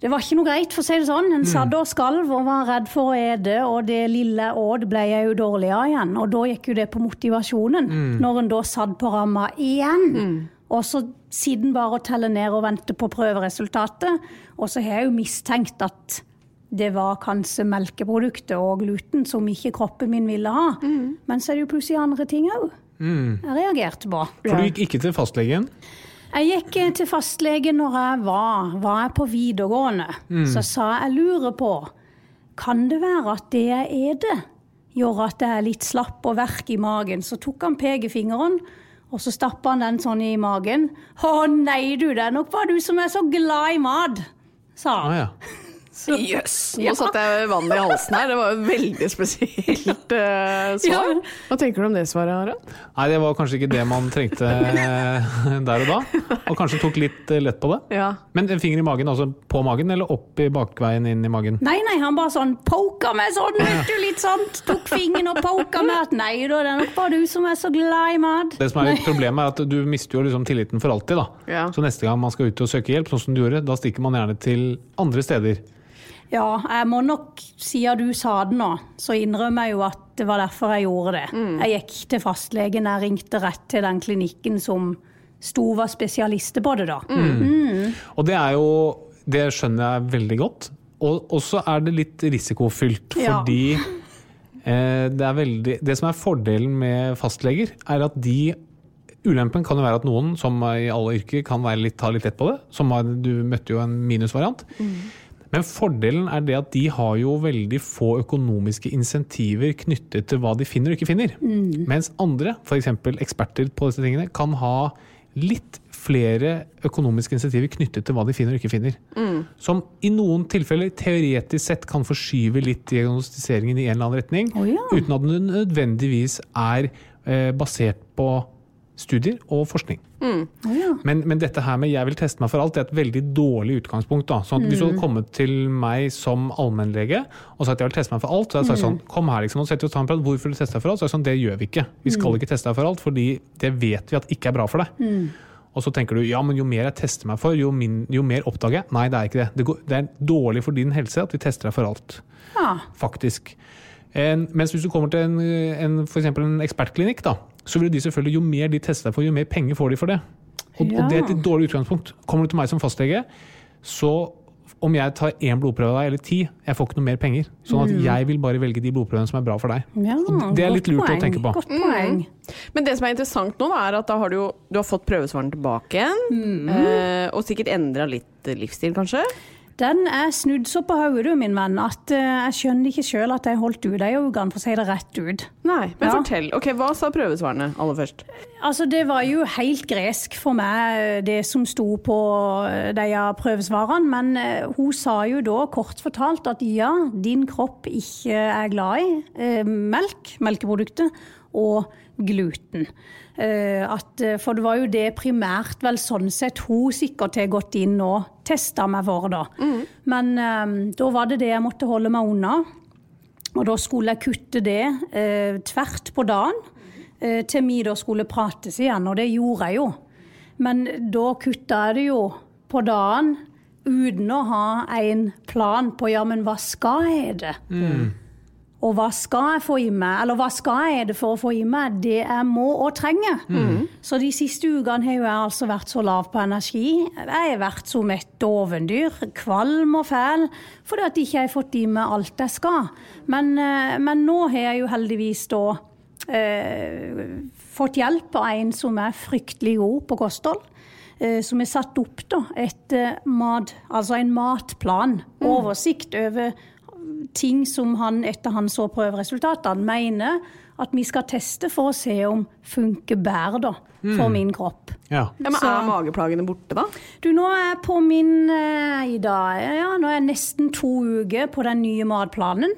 det var ikke noe greit, for å si det sånn. En satt og skalv og var redd for å ete, og det lille jeg åt, ble jeg jo dårlig av igjen. Og da gikk jo det på motivasjonen, når en da satt på ramma igjen. Og så siden bare å telle ned og vente på prøveresultatet. Og så har jeg jo mistenkt at det var kanskje melkeprodukter og gluten som ikke kroppen min ville ha. Men så er det jo plutselig andre ting òg. Jeg reagerte på. For du gikk ikke til fastlegen. Jeg gikk eh, til fastlegen når jeg var, var jeg på videregående. Så sa jeg jeg lurer på Kan det være at det jeg eter, gjør at jeg er litt slapp og verk i magen? Så tok han pekefingeren, og så stappa han den sånn i magen. Å nei, du, det er nok bare du som er så glad i mat, sa Ah, han. ja. Jøss! Nå satte jeg vann i halsen her. Det var jo et veldig spesielt uh, svar. Hva tenker du om det svaret, Harald? Nei, det var kanskje ikke det man trengte eh, der og da. Og kanskje tok litt eh, lett på det. Ja. Men en finger i magen, altså på magen eller opp i bakveien inn i magen? Nei, nei, han bare sånn poka meg sånn, vet du, litt sånn. Tok fingeren og poka meg. At nei da, det er nok bare du som er så glad i mat. Det som er litt problemet er at Du mister jo liksom tilliten for alltid. da. Ja. Så neste gang man skal ut og søke hjelp, sånn som du gjorde, da stikker man gjerne til andre steder. Ja, jeg må nok, siden du sa det nå, så innrømmer jeg jo at det var derfor jeg gjorde det. Jeg gikk til fastlegen, jeg ringte rett til den klinikken som sto var spesialister på det da. Og det er jo Det skjønner jeg veldig godt. Og så er det litt risikofylt, fordi ja. det er veldig Det som er fordelen med fastleger, er at de Ulempen kan jo være at noen, som i alle yrker, kan være litt, ta litt lett på det. Som du møtte jo en minusvariant. Men fordelen er det at de har jo veldig få økonomiske insentiver knyttet til hva de finner og ikke finner. Mens andre, f.eks. eksperter på disse tingene, kan ha litt flere økonomiske insentiver knyttet til hva de finner og ikke finner. Som i noen tilfeller teoretisk sett kan forskyve litt diagnostiseringen i en eller annen retning, oh, ja. uten at den nødvendigvis er eh, basert på studier og forskning. Men, men dette her med 'jeg vil teste meg for alt' det er et veldig dårlig utgangspunkt. Da. Sånn at Hvis du hadde kommet til meg som allmennlege og sagt 'jeg vil teste meg for alt', så hadde jeg sagt sånn 'kom her, liksom, og sett oss ta en prat, hvorfor vil du teste deg for alt?' Så er det sånn, det gjør vi ikke. Vi skal ikke teste deg for alt, fordi det vet vi at ikke er bra for deg. Og så tenker du ja, men jo mer jeg tester meg for, jo, min, jo mer oppdager jeg. Nei, det er ikke det. Det, går, det er dårlig for din helse at vi tester deg for alt Ja. faktisk. En, mens hvis du kommer til en, en, for eksempel en ekspertklinikk, da, så vil de selvfølgelig, jo mer de tester deg for, jo mer penger får de for det. Og, Ja. og det er et dårlig utgangspunkt. Kommer du til meg som fastlege, så om jeg tar én blodprøve av deg, eller ti, jeg får ikke noe mer penger. Sånn at jeg vil bare velge de blodprøvene som er bra for deg. Ja, det er litt lurt lurt å tenke på. Godt poeng. Men det som er interessant nå, er at da har du jo du har fått prøvesvarene tilbake igjen. Mm. og sikkert endra litt eh, livsstil, kanskje. Den er snudd så på hodet, du, min venn, at eh, jeg skjønner ikke sjøl at jeg holdt ut ei uke, for å si det rett ut. Nei, men Ja. fortell. Ok, Hva sa prøvesvarene aller først? Altså, det var jo helt gresk for meg, det som sto på eh, de prøvesvarene. Men eh, hun sa jo da kort fortalt at ja, din kropp ikke er glad i eh, melk, melkeprodukter, og gluten. Eh, at, eh, for det var jo det primært vel sånn sett hun sikkert har gått inn og testa meg for, da. Men eh, da var det det jeg måtte holde meg unna. Og da skulle jeg kutte det eh, tvert på dagen eh, til vi da skulle prates igjen, og det gjorde jeg jo. Men da kutta jeg det jo på dagen uten å ha en plan på ja, men hva skal jeg det? Og hva skal jeg få i meg, eller hva skal jeg det for å få i meg det jeg må og trenger? Så de siste ukene har jo jeg altså vært så lav på energi. Jeg har vært som et dovendyr, kvalm og fæl, fordi at jeg ikke har fått i meg alt jeg skal. Men, eh, men nå har jeg jo heldigvis da eh, fått hjelp av en som er fryktelig god på kosthold. eh, Som er satt opp da, et eh, mat, altså en matplan, oversikt over ting som han etter han så prøveresultatene mener at vi skal teste for å se om funker bedre da, for min kropp. Ja. Ja, men Så- Er mageplagene borte, da? Du, nå er jeg på min eh, i dag, ja, nå er jeg nesten to uker på den nye matplanen.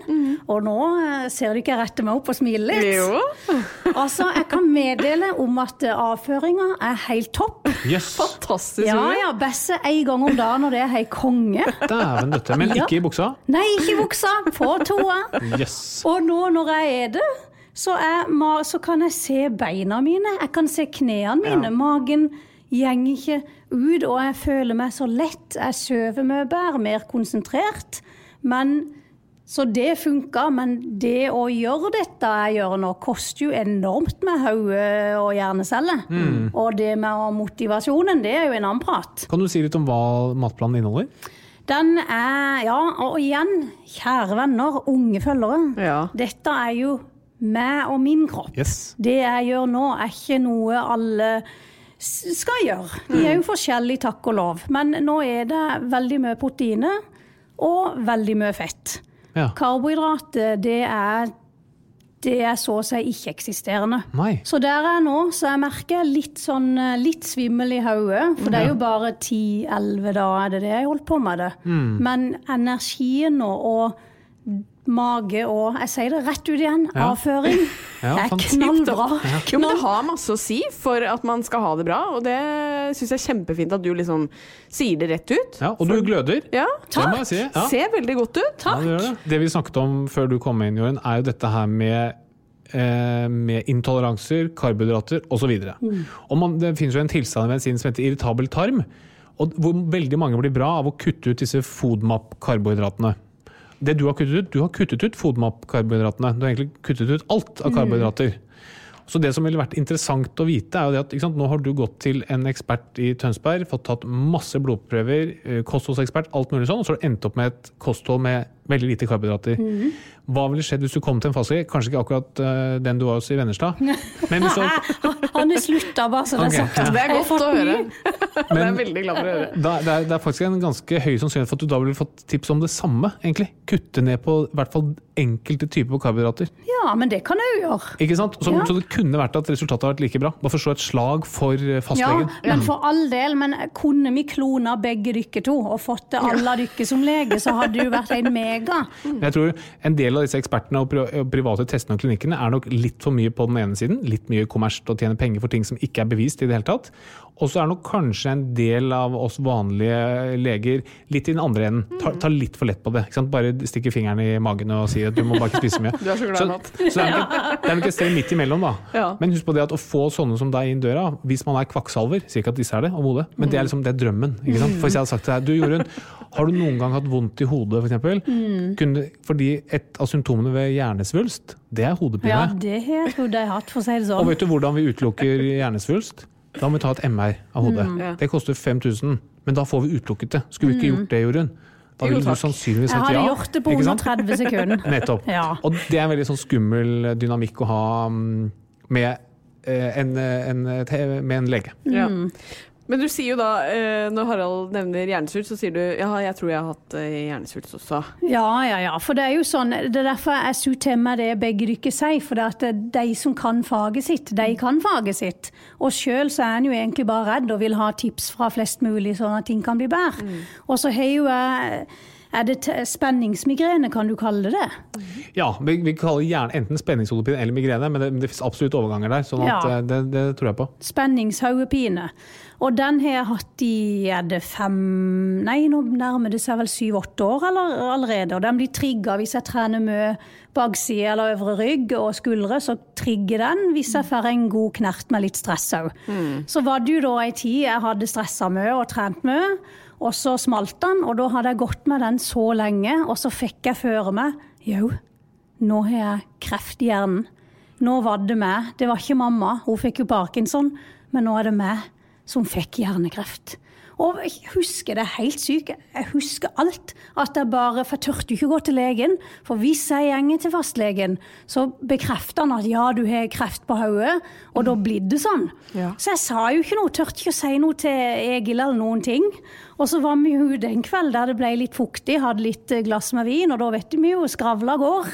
Og nå eh, ser du ikke jeg retter meg opp og smiler litt. Altså, jeg kan meddele om at eh, avføringa er helt topp. Yes. Fantastisk. Ja, ja, bæsje en gang om dagen, og det er helt konge. dæven døtte. Men Ja. ikke i buksa? Nei, ikke i buksa, på toa. Yes. Og nå når jeg er det, så, er, så kan jeg se beina mine, jeg kan se knærne mine. Magen går ikke ut, og jeg føler meg så lett. Jeg sover mye bedre, mer konsentrert. Men, så det funka, men det å gjøre dette jeg gjør nå, koster jo enormt med hode og hjerneceller. Og det med motivasjonen, det er jo en annen prat. Kan du si litt om hva matplanen inneholder? Den er Ja, og igjen, kjære venner, unge følgere. Ja. Dette er jo meg og min kropp. Yes. Det jeg gjør nå, er ikke noe alle skal gjøre. De er jo forskjellige, takk og lov. Men nå er det veldig mye proteiner og veldig mye fett. Ja. Karbohydrater, det er det er så å si ikke-eksisterende. Så der er jeg nå, så jeg merker litt sånn eh, litt svimmel i hodet. For det er jo bare 10-11 det er det jeg holdt på med det. Mm. Men energien og, og mage og Jeg sier det rett ut igjen. Ja. Avføring. Ja, det er knallbra. knallbra. Jo, men det har masse å si for at man skal ha det bra, og det syns jeg er kjempefint at du liksom sier det rett ut. Ja, og du gløder. Ja, Det må jeg si. Ja. Ser veldig godt ut. Ja, det, det. det vi snakket om før du kom inn, Jorunn, er jo dette her med, eh, med intoleranser, karbohydrater osv. Mm. Mm. Det finnes jo en tilstand i medisinen som heter irritabel tarm, og hvor veldig mange blir bra av å kutte ut disse FODMAP-karbohydratene. Det du har kuttet ut, du har kuttet ut FODMAP-karbohydratene. Du har egentlig kuttet ut alt av karbohydrater. Så det som ville vært interessant å vite, er jo det at sant, nå har du gått til en ekspert i Tønsberg, fått tatt masse blodprøver, eh, kostholdsekspert, alt mulig sånn, og så har du endt opp med et kosthold med veldig lite karbohydrater. Hva ville skjedd hvis du kom til en fastlege? Kanskje ikke akkurat uh, den du var hos i Vennerstad, men hvis du hadde Han er slutta, bare så det er sagt. ja. Det er godt å høre. Men, Det er veldig glad for å høre. da, det, er, det er faktisk en ganske høy sannsynlighet for at du da ville fått tips om det samme. egentlig. Kutte ned på i hvert fall enkelte typer karbohydrater. Ja, men det kan jeg jo gjøre. Ikke sant? Så, Ja. så det kunne vært at resultatet hadde vært like bra. Bare for å slå et slag for fastlegen. Ja, men for all del, men kunne vi klona begge dere to og fått det alle dere som lege, så hadde du vært en mega. Men Jeg tror en del av disse ekspertene og private testene og klinikkene er nok litt for mye på den ene siden. Litt mye kommersielt å tjene penger for ting som ikke er bevist i det hele tatt. Og så er nok kanskje en del av oss vanlige leger litt i den andre enden. Tar ta litt for lett på det. Bare stikke fingeren i magen og si at du må bare ikke spise mye. Du er så glad i mat. så det er nok et- er nok et sted midt imellom, da. Ja. Men husk på det at å få sånne som deg inn døra, hvis man er kvakksalver, sier ikke at disse er det, om hodet, men det er liksom det er drømmen. Ikke sant? For hvis jeg hadde sagt til deg, du Jorunn, har du noen gang hatt vondt i hodet f.eks.? Mm. Kunne, fordi et av symptomene ved hjernesvulst, det er hodepine. Ja, det har jeg hatt, for å si det Og sånn. vet du hvordan vi utelukker hjernesvulst? Da må vi ta et MR av hodet. Mm. Ja. Det koster 5000, men da får vi utelukket det. Skulle vi ikke gjort det, Jorunn? Da ville du sannsynligvis Jeg sagt hadde ja. gjort det på ikke under sant? 30 sekunder. Nettopp. Ja. Og det er en veldig sånn skummel dynamikk å ha mm, med, eh, en, en, med en lege. Ja. Men du sier jo da, eh, når Harald nevner hjernesvulst, så sier du ja, jeg tror jeg har hatt hjernesult hjernesvulst også. Ja, ja, ja. For det er jo sånn, det er derfor jeg til meg det begge dere sier. For det at de som kan faget sitt, de kan faget sitt. Og sjøl så er en jo egentlig bare redd og vil ha tips fra flest mulig, sånn at ting kan bli bedre. Og så har jo jeg Er det spenningsmigrene, kan du kalle det det? Ja, vi, vi kaller gjerne enten spenningshodepine eller migrene, men det, det finnes absolutt overganger der. sånn at Ja. eh, det, det tror jeg på. Spenningshodepine. Og den har jeg hatt i er det fem Nei, nå nærmer det seg vel syv-åtte år eller, allerede. Og den blir trigga hvis jeg trener mye bakside eller øvre rygg og skuldre. Så trigger den hvis jeg får en god knert med litt stress òg. Så var det jo da ei tid jeg hadde stressa mye og trent mye. Og så smalt den, og da hadde jeg gått med den så lenge, og så fikk jeg føre meg Jau, nå har jeg kreft i hjernen. Nå var det meg. Det var ikke mamma, hun fikk jo parkinson. Men nå er det meg som fikk hjernekreft. Og jeg husker det er helt sykt. Jeg husker alt. At jeg bare For jeg turte ikke gå til legen. For hvis jeg gjenger til fastlegen, så bekrefter han at ja, du har kreft på hodet, og da blir det sånn. Ja. Så jeg sa jo ikke noe, turte ikke å si noe til Egil eller noen ting. Og så var vi jo ute en kveld der det ble litt fuktig, hadde litt eh, glass med vin, og da vet vi jo, skravla går.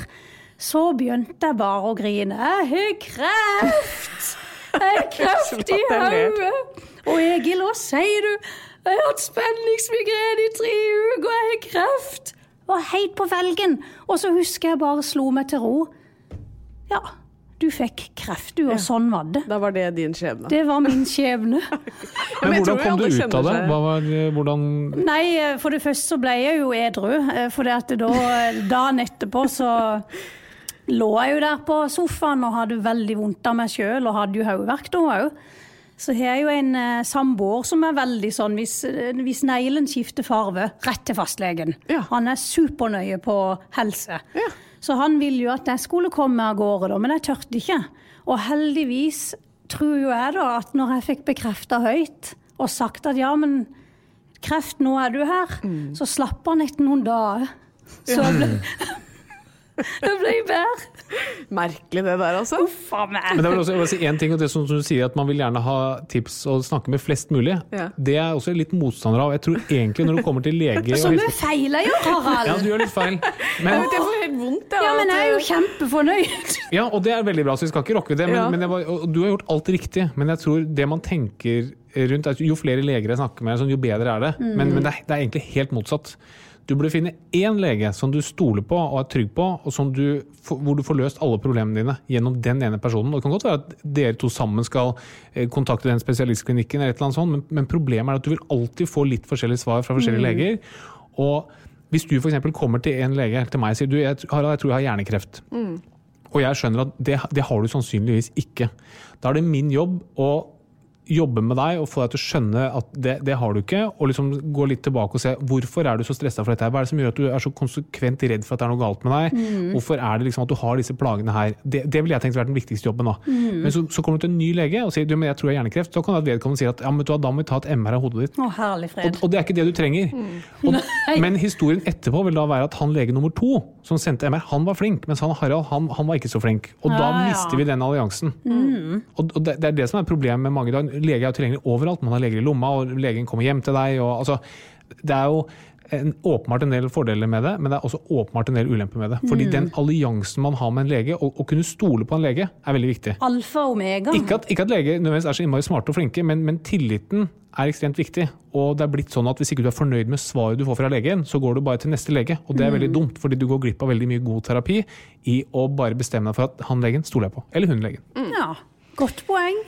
Så begynte jeg bare å grine. Jeg har kreft! Jeg har kreft i hodet! Og Egil, hva sier du? Jeg har hatt spenningsmigrene i tre uker, og jeg har kreft! Det var helt på felgen. Og så husker jeg bare slo meg til ro. Ja, du fikk kreft, du, og sånn var det. Da var det din skjebne. Det var min skjebne. Men men hvordan kom du ut av det? Hva var, eh, hvordan Nei, eh, for det første så ble jeg jo edru. eh, For det at da, dagen etterpå så lå jeg jo der på sofaen og hadde veldig vondt av meg sjøl og hadde jo hodeverk da òg. Så har jeg jo en eh, samboer som er veldig sånn hvis, eh, hvis neglen skifter farve, rett til fastlegen. Ja. Han er supernøye på helse. Så han ville jo at jeg skulle komme av gårde, da, men jeg tørte ikke. Og heldigvis tror jo jeg da at når jeg fikk bekrefta høyt og sagt at ja, men kreft, nå er du her, så slapp han etter noen dager. Så ble, Det jeg bær. Merkelig det der, altså. Uff a meg. Men det er også, jeg vil si en ting, og det som du sier, at man vil gjerne ha tips og snakke med flest mulig. Ja. Det er jeg også litt motstander av. Jeg tror egentlig når du kommer til lege og Så vi feiler jo, Harald. Ja, du gjør litt feil. Jeg Men, det får helt vondt. Ja, men jeg er jo kjempefornøyd. ja, og det er veldig bra, så vi skal ikke rokke ved det. Men, Ja. men jeg var, og du har gjort alt riktig. Men jeg tror det man tenker rundt er at Jo flere leger jeg snakker med, sånn, jo bedre er det. Men, men det, er, det er egentlig helt motsatt. Du burde finne én lege som du stoler på og er trygg på, og som du, hvor du får løst alle problemene dine gjennom den ene personen. Det kan godt være at dere to sammen skal eh, kontakte den spesialistklinikken, eller et eller annet sånt, men, men problemet er at du vil alltid få litt forskjellige svar fra forskjellige leger. Og hvis du f.eks. kommer til en lege til meg og sier du, jeg, Harald, jeg tror jeg har hjernekreft. Og jeg skjønner at det, det har du sannsynligvis ikke. Da er det min jobb å jobbe med deg og få deg til å skjønne at det, det har du ikke, og liksom gå litt tilbake og se hvorfor er du så stressa for dette. her? Hva er det som gjør at du er så konsekvent redd for at det er noe galt med deg? Hvorfor er det liksom at du har disse plagene her? Det, det ville jeg tenkt vært den viktigste jobben. da. Men så, så kommer du til en ny lege og sier du, men jeg tror jeg har hjernekreft. Så kan det vedkommende si at ja, men du da må vi ta et MR av hodet ditt. Å, herlig fred. Og, og det er ikke det du trenger. Og, men historien etterpå vil da være at han lege nummer to som sendte MR, han var flink, mens han Harald han, han var ikke så flink. Og da mister ja. vi den alliansen. Og, og det, det er det som er problemet med mange i dag. Lege er jo tilgjengelig overalt. Man har leger i lomma, og legen kommer hjem til deg. Og, altså, det er jo en, åpenbart en del fordeler med det, men det er også åpenbart en del ulemper med det. Fordi den alliansen man har med en lege, å kunne stole på en lege, er veldig viktig. Alfa og omega. Ikke at, ikke at leger nødvendigvis er så innmari smarte og flinke, men, men tilliten er ekstremt viktig. Og det er blitt sånn at hvis ikke du er fornøyd med svaret du får fra legen, så går du bare til neste lege. Og det er veldig dumt, fordi du går glipp av veldig mye god terapi i å bare bestemme deg for at han legen stoler jeg på. Eller hun legen. Ja, godt poeng.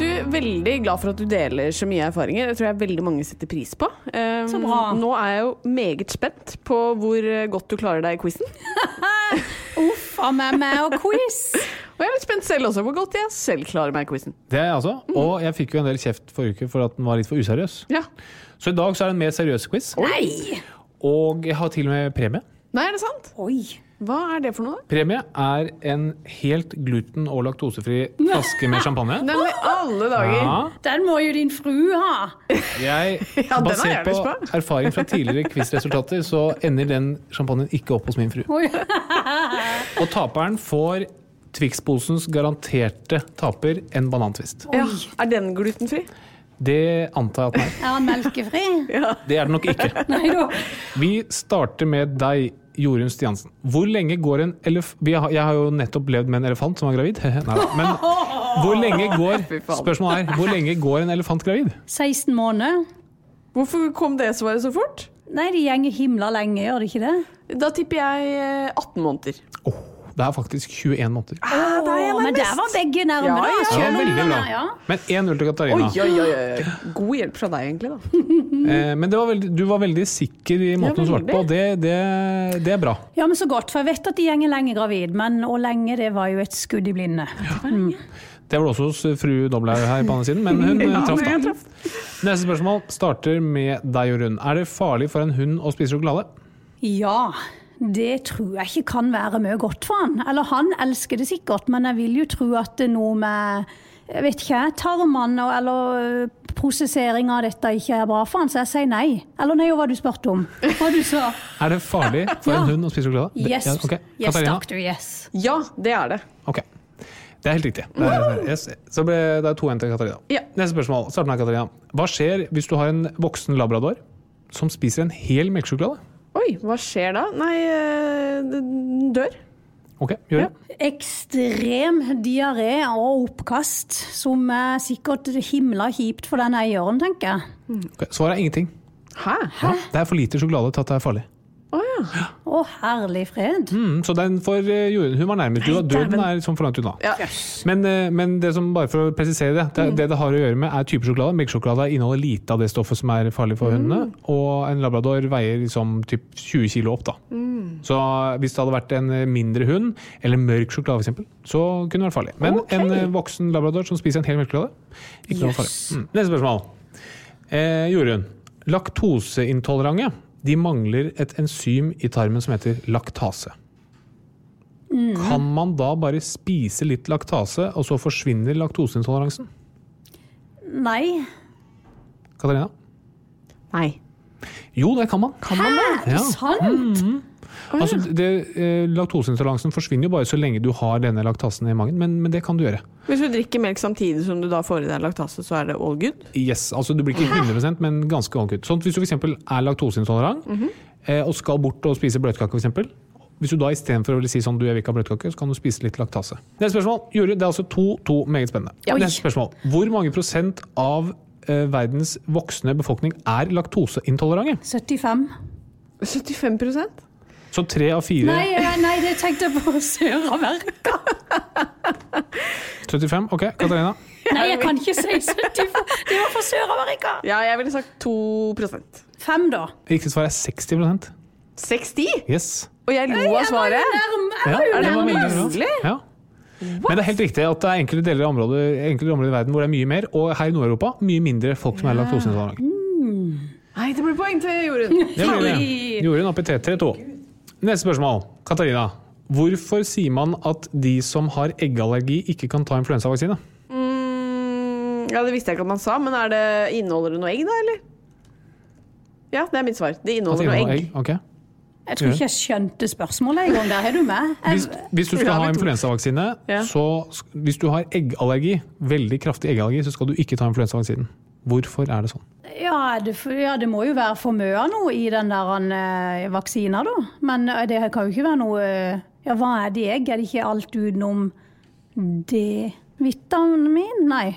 Du, Veldig glad for at du deler så mye erfaringer. Det tror jeg veldig mange setter pris på. Um, Så bra. Nå er jeg jo meget spent på hvor godt du klarer deg i quizen. Uff a meg, meg og quiz. Og jeg er litt spent selv også hvor godt jeg selv klarer meg i quizen. Det er jeg altså. Og jeg fikk jo en del kjeft forrige uke for at den var litt for useriøs. Ja. Så i dag så er det en mer seriøs quiz. Nei! Og jeg har til og med premie. Nei, er det sant? Oi. Hva er det for noe? Premie er en helt gluten- og laktosefri flaske med champagne. Nei, men i alle dager! Ja, Den må jo din fru ha. jeg, Ja, den har basert på på. erfaring fra tidligere quizresultater, så ender den champagnen ikke opp hos min fru. Oi. Og taperen får Twix-posens garanterte taper, en banantvist. Ja, er den glutenfri? Det antar jeg at den er. Er han melkefri? Det er den nok ikke. Nei da. Vi starter med deg, Jorunn Stiansen. Hvor lenge går en elef... Jeg har jo nettopp levd med en elefant som var gravid. Nei. Men hvor lenge går Spørsmålet er, hvor lenge går en elefant gravid? 16 måneder. Hvorfor kom det svaret så fort? Nei, de gjenger himla lenge, gjør de ikke det? Da tipper jeg eh, 18 måneder. Åh, det er faktisk 21 måneder. Ah, der er men der var begge nærme, Ja, ja. Om veldig bra. Ja. Men 1-0 til Katarina. oi, oi, oi. God hjelp fra deg, egentlig. da. Eh, Men det var veldig, du var veldig sikker i måten du svarte på. Det, det, det er bra. ja, men så godt, for jeg vet at de gjenger lenge gravid, men hvor lenge, det var jo et skudd i blinde. Det var det også hos fru Doblaug her på andre siden, men hun eh, Ja, traff da. Neste spørsmål starter med deg, Jorunn. Er det farlig for en hund å spise sjokolade? Ja, det tror jeg ikke kan være mye godt for han. Eller han elsker det sikkert, men jeg vil jo tro at det er noe med jeg vet ikke, tarmene eller øh, prosessering av dette ikke er bra for han, så jeg sier nei. Eller nei, hva du spurte om? Hva du sa? Er det farlig for Ja. en hund å spise sjokolade? Det- Yes, ja, okay. yes doctor, yes. Ja, det er det. Ok. Det er helt riktig. Det er, yes. Så ble det er 2-1 til Katarina. Ja. Neste spørsmål. Start med Katarina. Hva skjer hvis du har en voksen labrador som spiser en hel melkesjokolade? Oi, hva skjer da? Nei, eh, den dør. Ok, gjør det. Ekstrem diaré og oppkast, som er sikkert himla kjipt for den eieren, tenker jeg. Okay, Svaret er ingenting. Hæ? Ja, det er for lite sjokolade til at det er farlig. Å ja. Å, herlig fred. Mm, så den for eh, Jorunn, hun var nærmest. Du, Nei, døden er liksom for langt unna. ja. Men, eh, men det som, bare for å presisere det, det, det det har å gjøre med er type sjokolade. Melkesjokolade inneholder lite av det stoffet som er farlig for hundene. Og en labrador veier liksom typ 20 kilo opp. da. Så hvis det hadde vært en eh, mindre hund, eller mørk sjokolade f.eks., så kunne det vært farlig. Men okay. en voksen labrador som spiser en hel melkesjokolade, ikke noe farlig. Mm. Neste spørsmål. Eh, Jorunn. Laktoseintolerante de mangler et enzym i tarmen som heter laktase. Kan man da bare spise litt laktase, og så forsvinner laktoseintoleransen? Nei. Katarina? Nei. Jo, det kan man. Hæ? Er det Ja. sant? Altså, det, eh, laktoseintoleransen forsvinner jo bare så lenge du har denne laktasen i magen, men, men det kan du gjøre. Hvis du drikker melk samtidig som du da får i deg laktase, så er det all good? Yes, altså Du blir ikke 100% men ganske allkutt. Sånn, hvis du f.eks. er laktoseintolerant -hmm. og skal bort og spise bløtkake, f.eks. hvis du da istedenfor å si sånn du jeg vil ikke ha bløtkake, så kan du spise litt laktase. Neste spørsmål. Juri, det er altså to-to meget spennende. Oi. Neste spørsmål. Hvor mange prosent av eh, verdens voksne befolkning er laktoseintolerante? 75. 75 Så tre av fire Nei, nei, det tenkte jeg på Sør-Amerika. 75? Ok, Katarina. Nei, jeg kan ikke si 75. Det var for Sør-Amerika. Ja, jeg ville sagt 2 Fem, da. Riktig svar er 60% 60? Yes. Og jeg lo av svaret. Er jeg var det jo nærmest. Ja. Men det er helt riktig at det er enkelte deler av området, enkelte områder i verden hvor det er mye mer, og her i Nord-Europa mye mindre folk som er laktoseintolerante. Nei, det blir poeng til Jorunn. Det blir det. Jorunn opp i 3-2. Neste spørsmål. Katarina. Hvorfor sier man at de som har eggallergi, ikke kan ta influensavaksine? Mm, ja, det visste jeg ikke at man sa, men er det, inneholder det noe egg, da, eller? Ja, det er mitt svar. Det inneholder det noe egg. egg? Okay. Jeg tror ikke jeg skjønte spørsmålet engang. Der er du med. Hvis, hvis du skal ha influensavaksine, Ja. så hvis du har eggallergi, veldig kraftig eggallergi, så skal du ikke ta influensavaksinen. Hvorfor er det sånn? ja, det, ja, det må jo være for mye av noe i den der uh, vaksina, da. Men eh, det kan jo ikke være noe eh, Ja, hva er det jeg? Er det ikke alt utenom D-vitamin? Nei.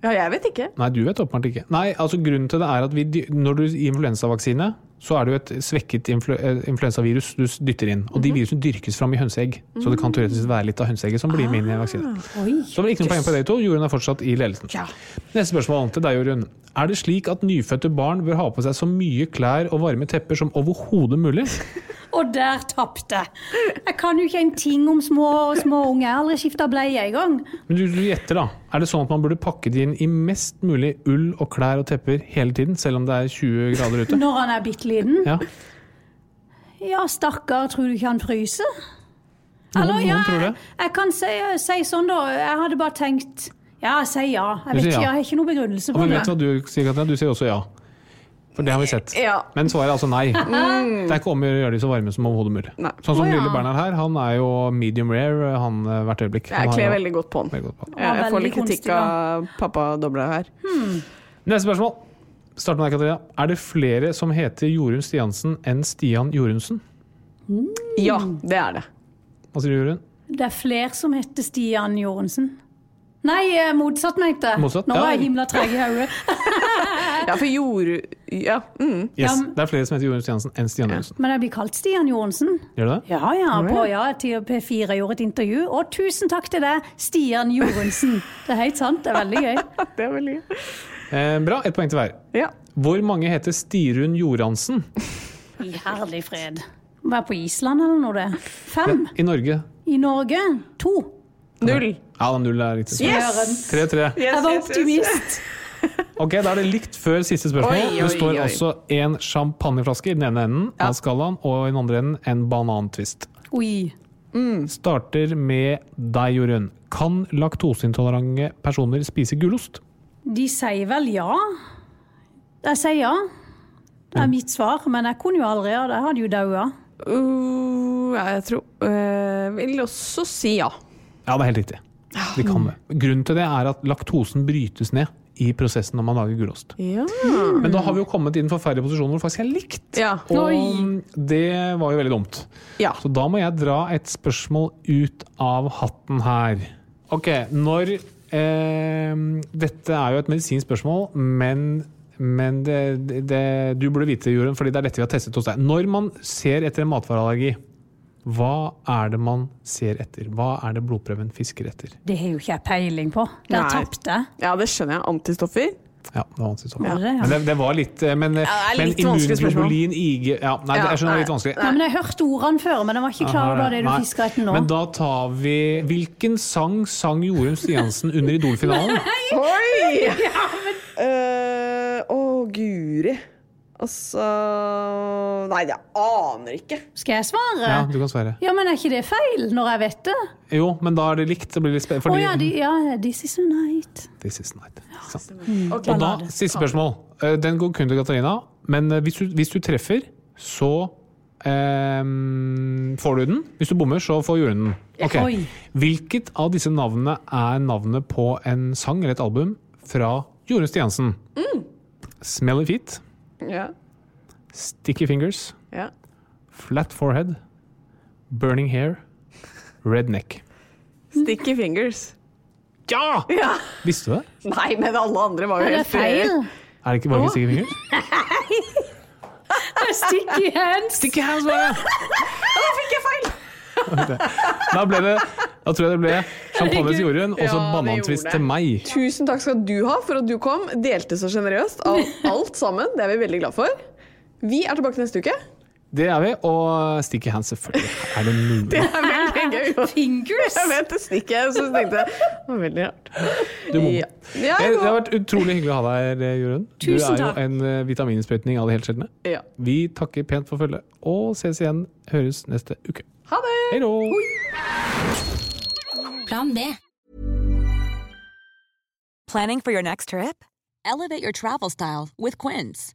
Ja, jeg vet ikke. Nei, du vet åpenbart ikke. Nei, altså Grunnen til det er at vi, når du gir influensavaksine, så er det jo et svekket influ eh, influensavirus du dytter inn. Og de virusene dyrkes fram i hønseegg, så det kan teoretisk være litt av hønseegget som blir med inn i en vaksine. Oi. Så det blir ikke noe poeng på dere to. Jorunn er fortsatt i ledelsen. Neste spørsmål til deg, Jorunn. Er det slik at nyfødte barn bør ha på seg så mye klær og varme tepper som overhodet mulig? Og der tapte jeg. Jeg kan jo ikke en ting om små, små unger. Jeg har aldri skifta bleie engang. Men du, du gjetter, da. Er det sånn at man burde pakke det inn i mest mulig ull og klær og tepper hele tiden, selv om det er 20 grader ute? Når han er bitte liten. Ja. Ja, stakkar, tror du ikke han fryser? Noen, Eller, ja, noen tror det. Jeg kan si, si sånn, da. Jeg hadde bare tenkt Ja, si ja. Jeg, vet ikke, ja. jeg har ikke noe begrunnelse Og på vi det. vet hva du sier, Katja. Du sier også ja. For det har vi sett. Ja. Men svaret er altså nei. Det er ikke om å gjøre de så varme som overhodet mulig. Nei. Sånn som oh, ja. lille Bernhard her, han er jo medium rare han eh, hvert øyeblikk. Han Jeg kler jo- veldig godt på han. godt på. Jeg, jeg får litt kritikk av pappa Dobla her. Neste spørsmål. Start med deg, Katarina. Er det flere som heter Jorunn Stiansen enn Stian Jorunsen? Ja, det er det. Hva sier du, Jorunn? Det er flere som heter Stian Jorensen. Nei, eh, motsatt, mente jeg. Motsatt? Nå Ja. var jeg himla treg i hodet. Ja, for jord... Ja. Mm. Yes, Det er flere som heter Jorunn Stiansen enn Stian Jorunsen. Men jeg blir kalt Stian Johnsen. Gjør du det? Ja, ja. På ja, til P4 gjorde et intervju. Og tusen takk til deg, Stian Jorunsen. Det er helt sant. Det er veldig gøy. Det er veldig gøy. Eh, bra, ett poeng til hver. Ja. Hvor mange heter Stirun Joransen I herlig fred. Være på Island eller noe, det. Fem. i Norge? I Norge to. Null. Ja, null er riktig. Yes! 3-3. Yes, Jeg var optimist. Ok, Da er det likt før siste spørsmål. Oi, oi, det står oi. altså en champagneflaske i den ene enden av skalaen, og i den andre enden en banantvist. Oi. Starter med deg, Jorunn. Kan laktoseintolerante personer spise gulost? De sier vel ja. Jeg sier ja. Det er mitt svar, men jeg kunne jo aldri ha det. Jeg hadde jo daua. Uh, jeg tror uh, Vil også si ja. Ja, det er helt riktig. De kan det. Grunnen til det er at laktosen brytes ned i prosessen når man lager gulost. Ja. Men da har vi jo kommet i den forferdelige posisjonen hvor det faktisk er likt. Ja. Og det var jo veldig dumt. ja. Så da må jeg dra et spørsmål ut av hatten her. Ok, når eh, Dette er jo et medisinsk spørsmål, men, men det, det, du burde vite Jorunn, fordi det er dette vi har testet hos deg. Når man ser etter en matvareallergi, hva er det man ser etter? Hva er det blodprøven fisker etter? Det har jo ikke jeg peiling på. Der tapte ja, det skjønner jeg. Antistoffer. Ja, det var sånn. Ja. Men det, det var litt eh, Men, Ja, er men immunglobulin, IG ja, Nei, Ja, jeg skjønner det er litt vanskelig. Nei, men Jeg hørte ordene før, men jeg var ikke klar over det du Nei. fisker etter nå. Men da tar vi Hvilken sang sang Jorunn Stiansen under Idol-finalen? Oi! Eh, Å, guri. Altså Nei, jeg aner ikke. Skal jeg svare? Ja, du kan svare. Ja, men er ikke det feil, når jeg vet det? Jo, men da er det likt. Så blir det litt Å Oh, ja, de, ja, this is a night. This is night. Sant. Mm. Og da, siste spørsmål. Eh, Den går kun til Katarina, men eh, hvis du, hvis du treffer, så eh, får du den. Hvis du bommer, så får Jorunn den. Okay. Hvilket av disse navnene er navnet på en sang eller et album fra Jorunn Stiansen? Mm. Smelly Feet, Ja. Sticky Fingers, ja. Flat Forehead, Burning Hair, Red neck. Sticky fingers. Ja! Ja. Visste du det? Nei, men alle andre var jo helt feil? Er det ikke, bare oh. Sticky Fingers? Sticky hands. Sticky Hands bare. det! Da fikk jeg feil! Da ble det Da tror jeg det ble champagne til Jorunn, og så Ja, banantvist til meg. Tusen takk skal du ha for at du kom. Delte så sjenerøst av alt sammen. Det er vi veldig glad for. Vi er tilbake neste uke. Det er vi, og Sticky Hands selvfølgelig. Er det mulig? Det er veldig gøy. Fingers. Jeg vet det stikker jeg, så tenkte jeg det var veldig rart. Du må. Ja. Ja, Det, det har vært utrolig hyggelig å ha deg her, Jorunn. Du er jo en eh, vitamininnsprøytning av det helt sjeldne. ja. Vi takker pent for følget, og ses igjen. Høres neste uke. Ha det! Hei då! Plan B. Planning for your next trip? Elevate your travel style with Quince.